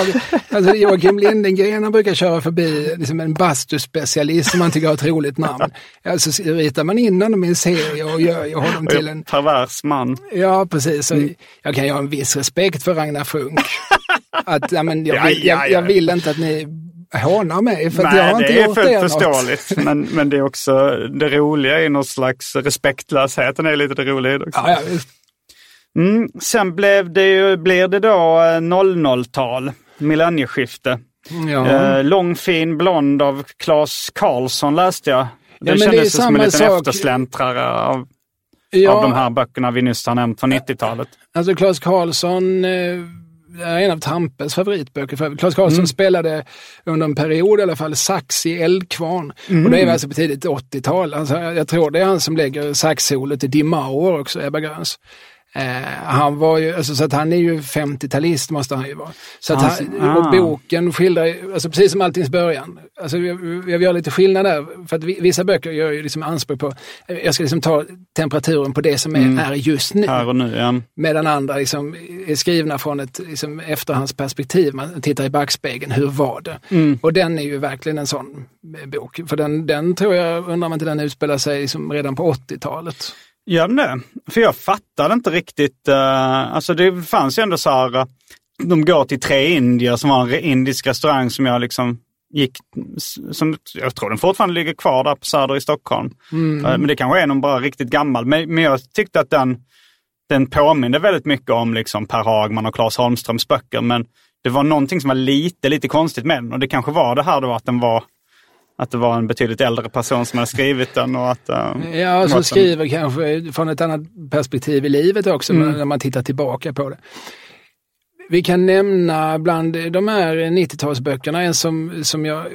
Alltså Joakim Lindengren brukar köra förbi liksom en bastuspecialist som man tycker har ett roligt namn. Alltså så ritar man in honom i en serie och gör, gör honom till en... Pervers man. Ja, precis. Så Jag kan ju ha en viss respekt för Ragnar Funk. <laughs> Att, ja, men jag, Ja, vill, ja, jag, ja. jag vill inte att ni hånar mig för att jag Nej, har inte det är gjort fullt förståeligt. <laughs> Men, men det är också det roliga i någon slags respektlösheten är lite det roliga i det också. Ja, ja. Mm, sen blev det ju, blir det då eh, 00-tal, millennieskifte. ja. Eh, lång fin blond av Claes Karlsson läste jag. Det det är kändes som en liten sak. eftersläntrare av, ja, av de här böckerna vi nyss har nämnt från 90-talet. Alltså Claes Karlsson eh, är en av Tampes favoritböcker. Claes Karlsson Mm. spelade under en period i alla fall sax i Eldkvarn. Mm. Och det är alltså på tidigt 80-tal. Alltså, jag tror det är han som lägger saxsolot i Dimauer också, Ebba Gröns. Eh, han var ju, alltså, så att han är ju 50-talist måste han ju vara. Så att Hans- han, ah. och boken skildrar, alltså precis som alltings början. Alltså, jag, jag gör lite skillnad där, för att vi- vissa böcker gör ju liksom anspråk på, jag ska liksom ta temperaturen på det som är, Mm. är just nu. Här nu, ja. Medan andra liksom är skrivna från ett liksom, efterhandsperspektiv. Man tittar i backspegeln, hur var det? Mm. Och den är ju verkligen en sån eh, bok. För den, den tror jag, undrar om inte den utspelar sig liksom redan på 80-talet. Gör den det? För jag fattade inte riktigt. Uh, alltså det fanns ju ändå så här, eh, de går till Tre Indier som var en indisk restaurang som jag liksom gick, som, jag tror den fortfarande ligger kvar där på Söder i Stockholm. Eh, men det kanske är någon bara riktigt gammal. Men, men jag tyckte att den, den påminde väldigt mycket om liksom Per Hagman och Claes Holmströms böcker. Men det var någonting som var lite, lite konstigt med den. Och det kanske var det här då att den var att det var en betydligt äldre person som hade skrivit den och att... eh, Ja, som skriver kanske från ett annat perspektiv i livet också, Mm. när man tittar tillbaka på det. Vi kan nämna bland de här 90-talsböckerna en som, som jag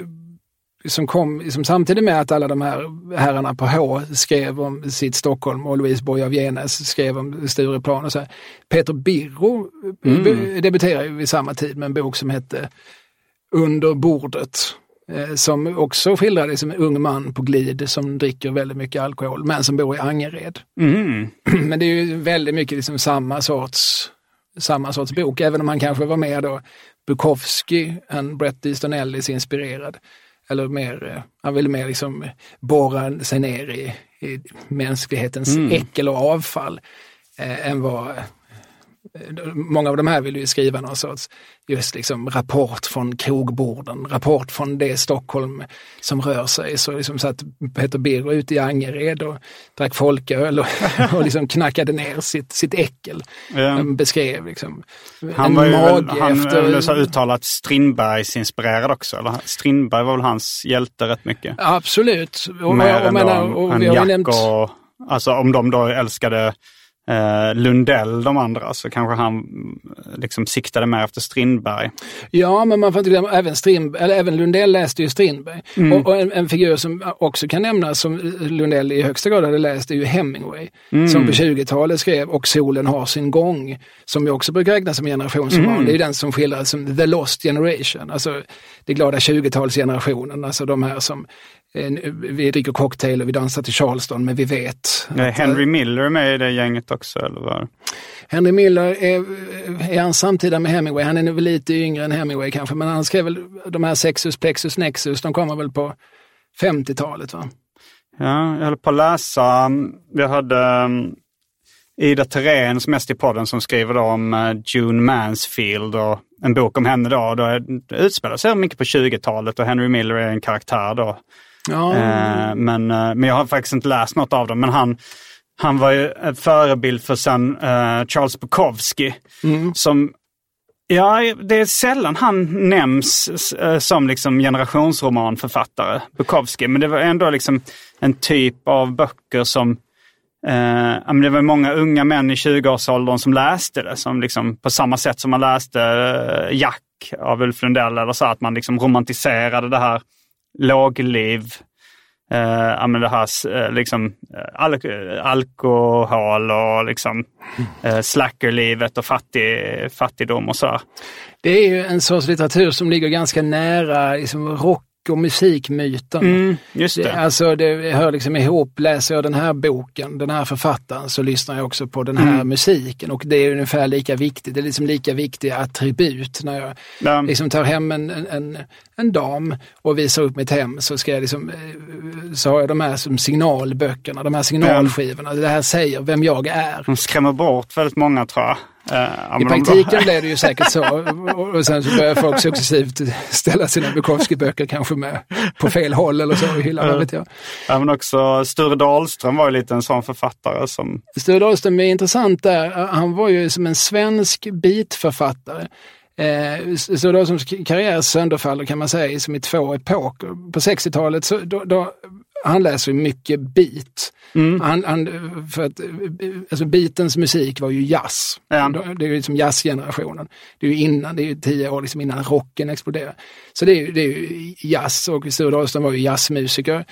som kom liksom samtidigt med att alla de här herrarna på H skrev om sitt Stockholm och Louise Borg av Genes skrev om Stureplan och så här. Peter Birro mm. debuterade ju vid samma tid med en bok som hette Under bordet. Eh, som också skildrade som en ung man på glid som dricker väldigt mycket alkohol men som bor i Angered. Mm. <clears throat> Men det är ju väldigt mycket liksom samma sorts samma sorts bok, även om han kanske var mer då Bukowski än Bret Easton Ellis inspirerad. Eller mer, eh, han ville mer liksom borra sig ner i, i mänsklighetens äckel och avfall eh, än vad Många av de här vill ju skriva någon sorts just liksom rapport från krogborden, rapport från det Stockholm som rör sig. Så liksom satt Peter Birro ute i Angered och drack folköl och, <laughs> och liksom knackade ner sitt, sitt äckel. Ja. Han beskrev liksom Han en var väl, mage han efter... efter... så uttalat Strindbergs-inspirerad också. Eller? Strindberg var väl hans hjälte rätt mycket. Absolut. Och, Mer och, än menar, och en vi har ju Jack nämnt... och... Alltså om de då älskade eh, Lundell, de andra, så kanske han mm, liksom siktade mer efter Strindberg. Ja, men man får inte glömma, även, Strindberg, eller även Lundell läste ju Strindberg. Mm. Och, och en, en figur som också kan nämnas som Lundell i högsta grad hade läst är ju Hemingway. Mm. Som på 20-talet skrev Och solen har sin gång. Som ju också brukar räknas som generationsroman. Mm. Det är ju den som skildras som the lost generation. Alltså det glada 20-talsgenerationen. Alltså de här som eh, vi dricker cocktail och vi dansar till Charleston, men vi vet. Är att, Henry Miller med i det gänget också? Eller vad? Henry Miller, är, är han samtida med Hemingway? Han är väl lite yngre än Hemingway kanske, men han skrev väl de här Sexus, Plexus, Nexus, de kommer väl på 50-talet va? Ja, jag höll på att läsa. Vi hade um, Ida Terén som mest i podden som skriver om uh, June Mansfield och en bok om henne då. då det utspelar sig mycket på 20-talet och Henry Miller är en karaktär då. Ja. Eh, men, eh, men jag har faktiskt inte läst något av dem. Men han, han var ju en förebild för sen eh, Charles Bukowski. Som, ja, det är sällan han nämns eh, som liksom generationsromanförfattare, Bukowski. Men det var ändå liksom en typ av böcker som Eh, det var många unga män i 20-årsåldern som läste det, som liksom, på samma sätt som man läste eh, Jack av Ulf Lundell, eller så, att man liksom romantiserade det här lågliv, eh, men det här eh, liksom, eh, al alkohol och liksom, eh, slackerlivet och fattig, fattigdom och så. Det är ju en sorts litteratur som ligger ganska nära liksom, rock och musikmyten. Mm, just det. Det, alltså det hör liksom ihop, läser jag den här boken, den här författaren, så lyssnar jag också på den här Mm. musiken och det är ungefär lika viktigt. Det är liksom lika viktiga attribut. När jag Ja. liksom tar hem en, en, en, en dam och visar upp mitt hem så ska jag liksom, eh, så har jag de här som signalböckerna, de här signalskivorna. Det här säger vem jag är. De skrämmer bort väldigt många tror jag. Ja, I praktiken blev det ju <laughs> säkert så. Och- sen så börjar folk successivt ställa sina Bukowski-böcker kanske med på fel håll eller så i hyllan, vad vet jag. Ja, men också Sture Dahlström var ju lite en sån författare som... Sture Dahlström är intressant där. Han var ju som en svensk beatförfattare. Eh, Sture Dahlströms karriär sönderfaller kan man säga som i två epoker. På 60-talet så då, då han läser mycket beat. Han, han, för att, alltså beatens musik var ju jazz. Ja. Det är ju liksom jazzgenerationen. Det är ju innan, det är tio år liksom innan rocken exploderade. Så det är ju, det är ju jazz och Sture Dahlström var ju jazzmusiker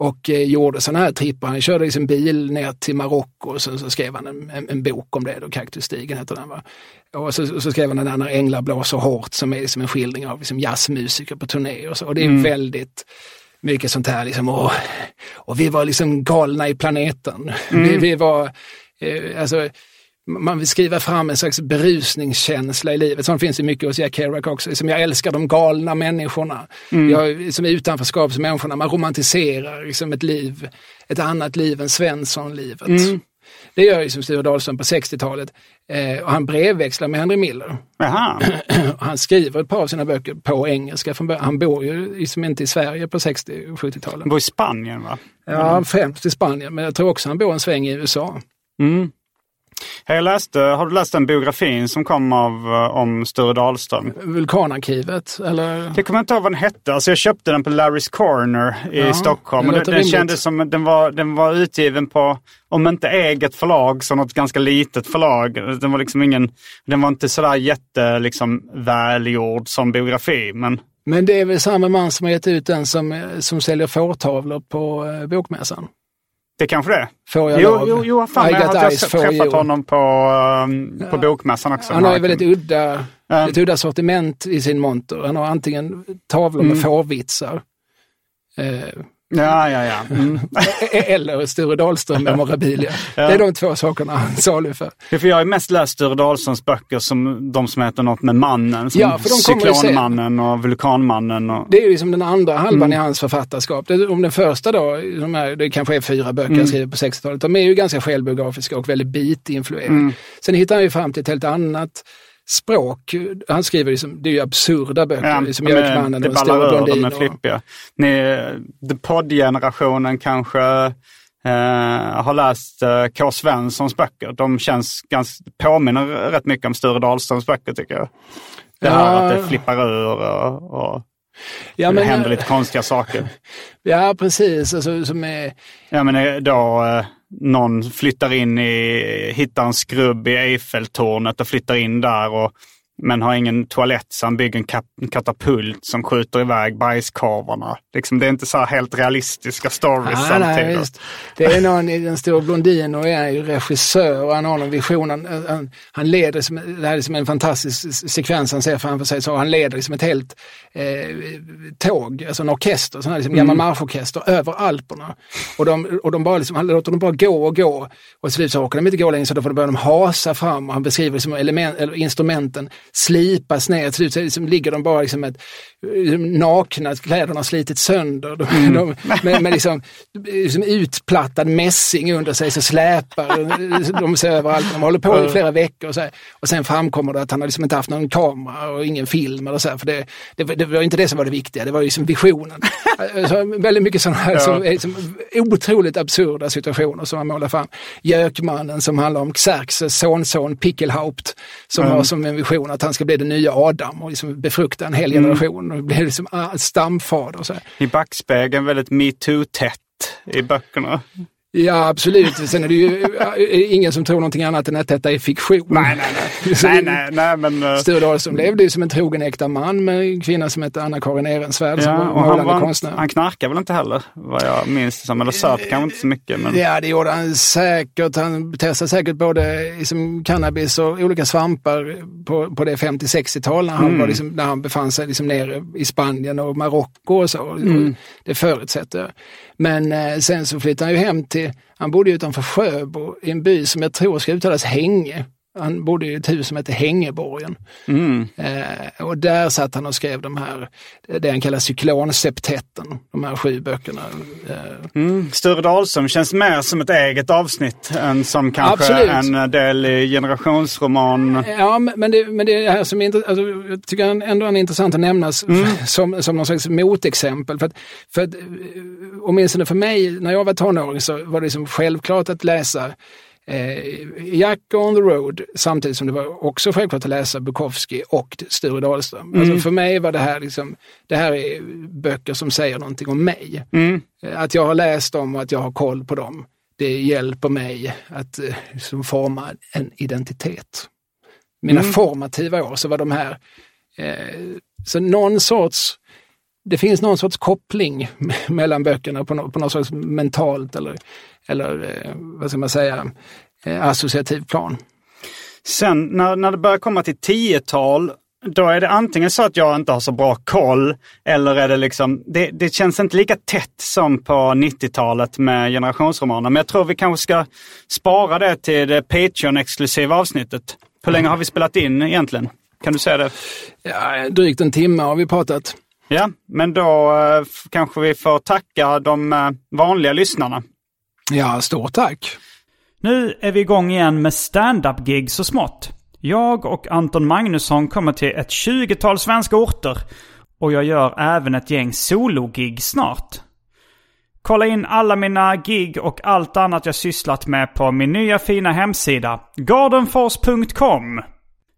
och eh, gjorde sådana här trippar. Han körde liksom bil ner till Marocko och så, så skrev han en, en, en bok om det, då, Kaktusstigen heter den. Va? Och så, och så skrev han den där När änglar blåser hårt som är liksom en skildring av liksom jazzmusiker på turné och så. Och det är väldigt mycket sånt här liksom, och, och vi var liksom galna i planeten. Vi, vi var, eh, alltså, man vill skriva fram en slags berusningskänsla i livet. Sånt finns det mycket hos Jack Kerouac också. Som jag älskar de galna människorna. Jag, som utanförskapsmänniskorna. Man romantiserar liksom ett liv, ett annat liv än Svensson-livet. Det gör ju som Sture Dahlström på 60-talet. Eh, och han brevväxlar med Henry Miller. <clears throat> Han skriver ett par av sina böcker på engelska. Från början. Han bor ju liksom inte i Sverige på 60 och 70-talen. Han bor i Spanien va? Ja, främst i Spanien, men jag tror också han bor en sväng i USA. Mm. Jag läste, har du läst den biografin som kom av, eh, om Sture Dahlström? Vulkanarkivet, eller? Jag kommer inte ihåg vad den hette. Alltså jag köpte den på Larry's Corner i Ja, Stockholm. Och den, kändes som den var, den var utgiven på, om inte eget förlag, så något ganska litet förlag. Den var liksom ingen, den var inte sådär jätte liksom, välgjord som biografi. Men Men det är väl samma man som har gett ut den som, som säljer fårtavlor på eh, bokmässan? Det kanske det. Får jag Jo, lov? jo, jo fan, I jag har träffat you. honom på, um, på bokmässan också. Han har ju väldigt udda, Ja. ett udda sortiment i sin monter. Han har antingen tavlor med Mm. fårvitsar eh, Ja, ja, ja. Mm. <laughs> eller Sture Dahlström memorabilia. <laughs> Det är de två sakerna han saluför. Ja, för jag har mest läst Sture Dahlströms böcker som de som heter något med mannen. Som Ja, för de. Cyklonmannen och Vulkanmannen. Och... Det är ju liksom den andra halvan Mm. i hans författarskap. Det, om den första då, de här, det kanske är fyra böcker Mm. skriver på 60-talet, de är ju ganska självbiografiska och väldigt beat-influerade. Mm. Sen hittar han ju fram till ett helt annat språk. Han skriver, liksom, det är ju absurda böcker, Ja, som Mjölkmannen det och Stora ur, de blondin. är flippiga. Ni, Pod-generationen kanske eh, har läst eh, K. Svenssons böcker. De känns ganska, påminner rätt mycket om Sture Dahlströms böcker tycker jag. Det här Ja. att det flippar ur och, och Ja, det men, händer lite konstiga saker. <laughs> ja precis. Alltså, som är, Ja men då eh, någon flyttar in i, hittar en skrubb i Eiffeltornet och flyttar in där och men har ingen toalett så han bygger en, en katapult som skjuter iväg bajskorvarna. Liksom, det är inte så här helt realistiska stories Ah, samtidigt. nej. Det är någon i Den stora blondinen och är ju regissör och han har någon vision. Han, han, han leder, som, det här är som en fantastisk sekvens han ser framför sig, så han leder liksom ett helt eh, tåg, alltså en orkester, sån här liksom gammal marschorkester över Alperna. Och de, och de bara liksom, han låter dem bara gå och gå och till slut så orkar de inte gå längre så då får de börja de hasa fram och han beskriver liksom element, eller instrumenten slipas ner. Till slut så liksom ligger de bara liksom ett, nakna, kläderna har slitits sönder. De, de, med, med liksom, liksom utplattad mässing under sig så släpar de sig överallt. De håller på i flera veckor och, så här. och sen framkommer det att han har liksom inte haft någon kamera och ingen film eller så här, för det, det, det var inte det som var det viktiga, det var liksom visionen. <laughs> Så väldigt mycket sådana här som är liksom otroligt absurda situationer som han målar fram. Gökmannen som handlar om Xerxes sonson Pickelhaupt som har som en vision att han ska bli den nya Adam och liksom befrukta en hel generation och blev liksom ah, stamfader. Och så här. I backspegeln väldigt metoo-tätt i böckerna. Ja, absolut. Sen är det ju äh, ingen som tror någonting annat än att detta är fiktion. Nej, nej, nej. <laughs> Nej, nej, nej men... eh, Sture Dahlström levde ju som en trogen äkta man med en kvinna som hette Anna-Karin Ehrensvärd som Ja, var och han, målande var, konstnär. han knarkar väl inte heller, vad jag minns det som. Eller söp kanske inte så mycket. Men... Ja, det gjorde han säkert. Han testade säkert både liksom, cannabis och olika svampar på, på det 50-60-tal när, han var liksom, när han befann sig liksom nere i Spanien och Marocko och så. Det förutsätter jag. Men eh, sen så flyttade han ju hem till, han bodde ju utanför Sjöbo i en by som jag tror ska uttalas Hänge. Han bodde i ett hus som hette Hängeborgen. Eh, och där satt han och skrev de här, det han kallar cyklonseptetten, de här sju böckerna. Eh, Mm. Sture Dahlström känns mer som ett eget avsnitt än som kanske Absolut. en del i generationsroman. Ja, men det, men det här som är intressant, alltså, jag tycker ändå är intressant att nämnas <laughs> som, som någon slags motexempel. För att, för att, eh, åtminstone för mig, när jag var tonåring så var det liksom självklart att läsa eh, Jack on the road samtidigt som det var också självklart att läsa Bukowski och Sture Dahlström. Alltså för mig var det här liksom, det här är böcker som säger någonting om mig. Eh, Att jag har läst dem och att jag har koll på dem, det hjälper mig att eh, liksom forma en identitet. Mina formativa år så var de här, eh, så någon sorts, det finns någon sorts koppling <laughs> mellan böckerna på, no, på något sorts mentalt eller, eller eh, vad ska man säga, eh, associativ plan. Sen när, när det börjar komma till tiotal, då är det antingen så att jag inte har så bra koll, eller är det liksom, det, det känns inte lika tätt som på 90-talet med generationsromaner. Men jag tror vi kanske ska spara det till det Patreon-exklusiva avsnittet. Hur länge har vi spelat in egentligen? Kan du säga det? Ja, drygt en timme har vi pratat. Ja, men då eh, kanske vi får tacka de eh, vanliga lyssnarna. Ja, stort tack. Nu är vi igång igen med stand-up-gig så smått. Jag och Anton Magnusson kommer till ett 20-tal svenska orter. Och jag gör även ett gäng solo-gig snart. Kolla in alla mina gig och allt annat jag sysslat med på min nya fina hemsida, gardenfors.com.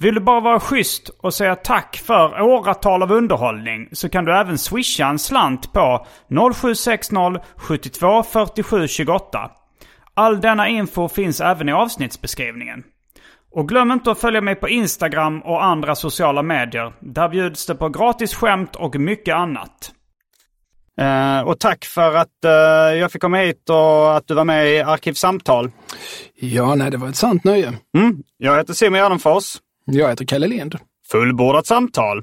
Vill du bara vara schysst och säga tack för åratal av underhållning så kan du även swisha en slant på 0760 72 47 28. All denna info finns även i avsnittsbeskrivningen. Och glöm inte att följa mig på Instagram och andra sociala medier. Där bjuds det på gratis skämt och mycket annat. Eh, och tack för att eh, jag fick komma hit och att du var med i Arkivsamtal. Ja, nej, det var ett sant nöje. Mm. Jag heter Simon Gärdenfors. Jag heter Kalle Lind. Fullbordat samtal.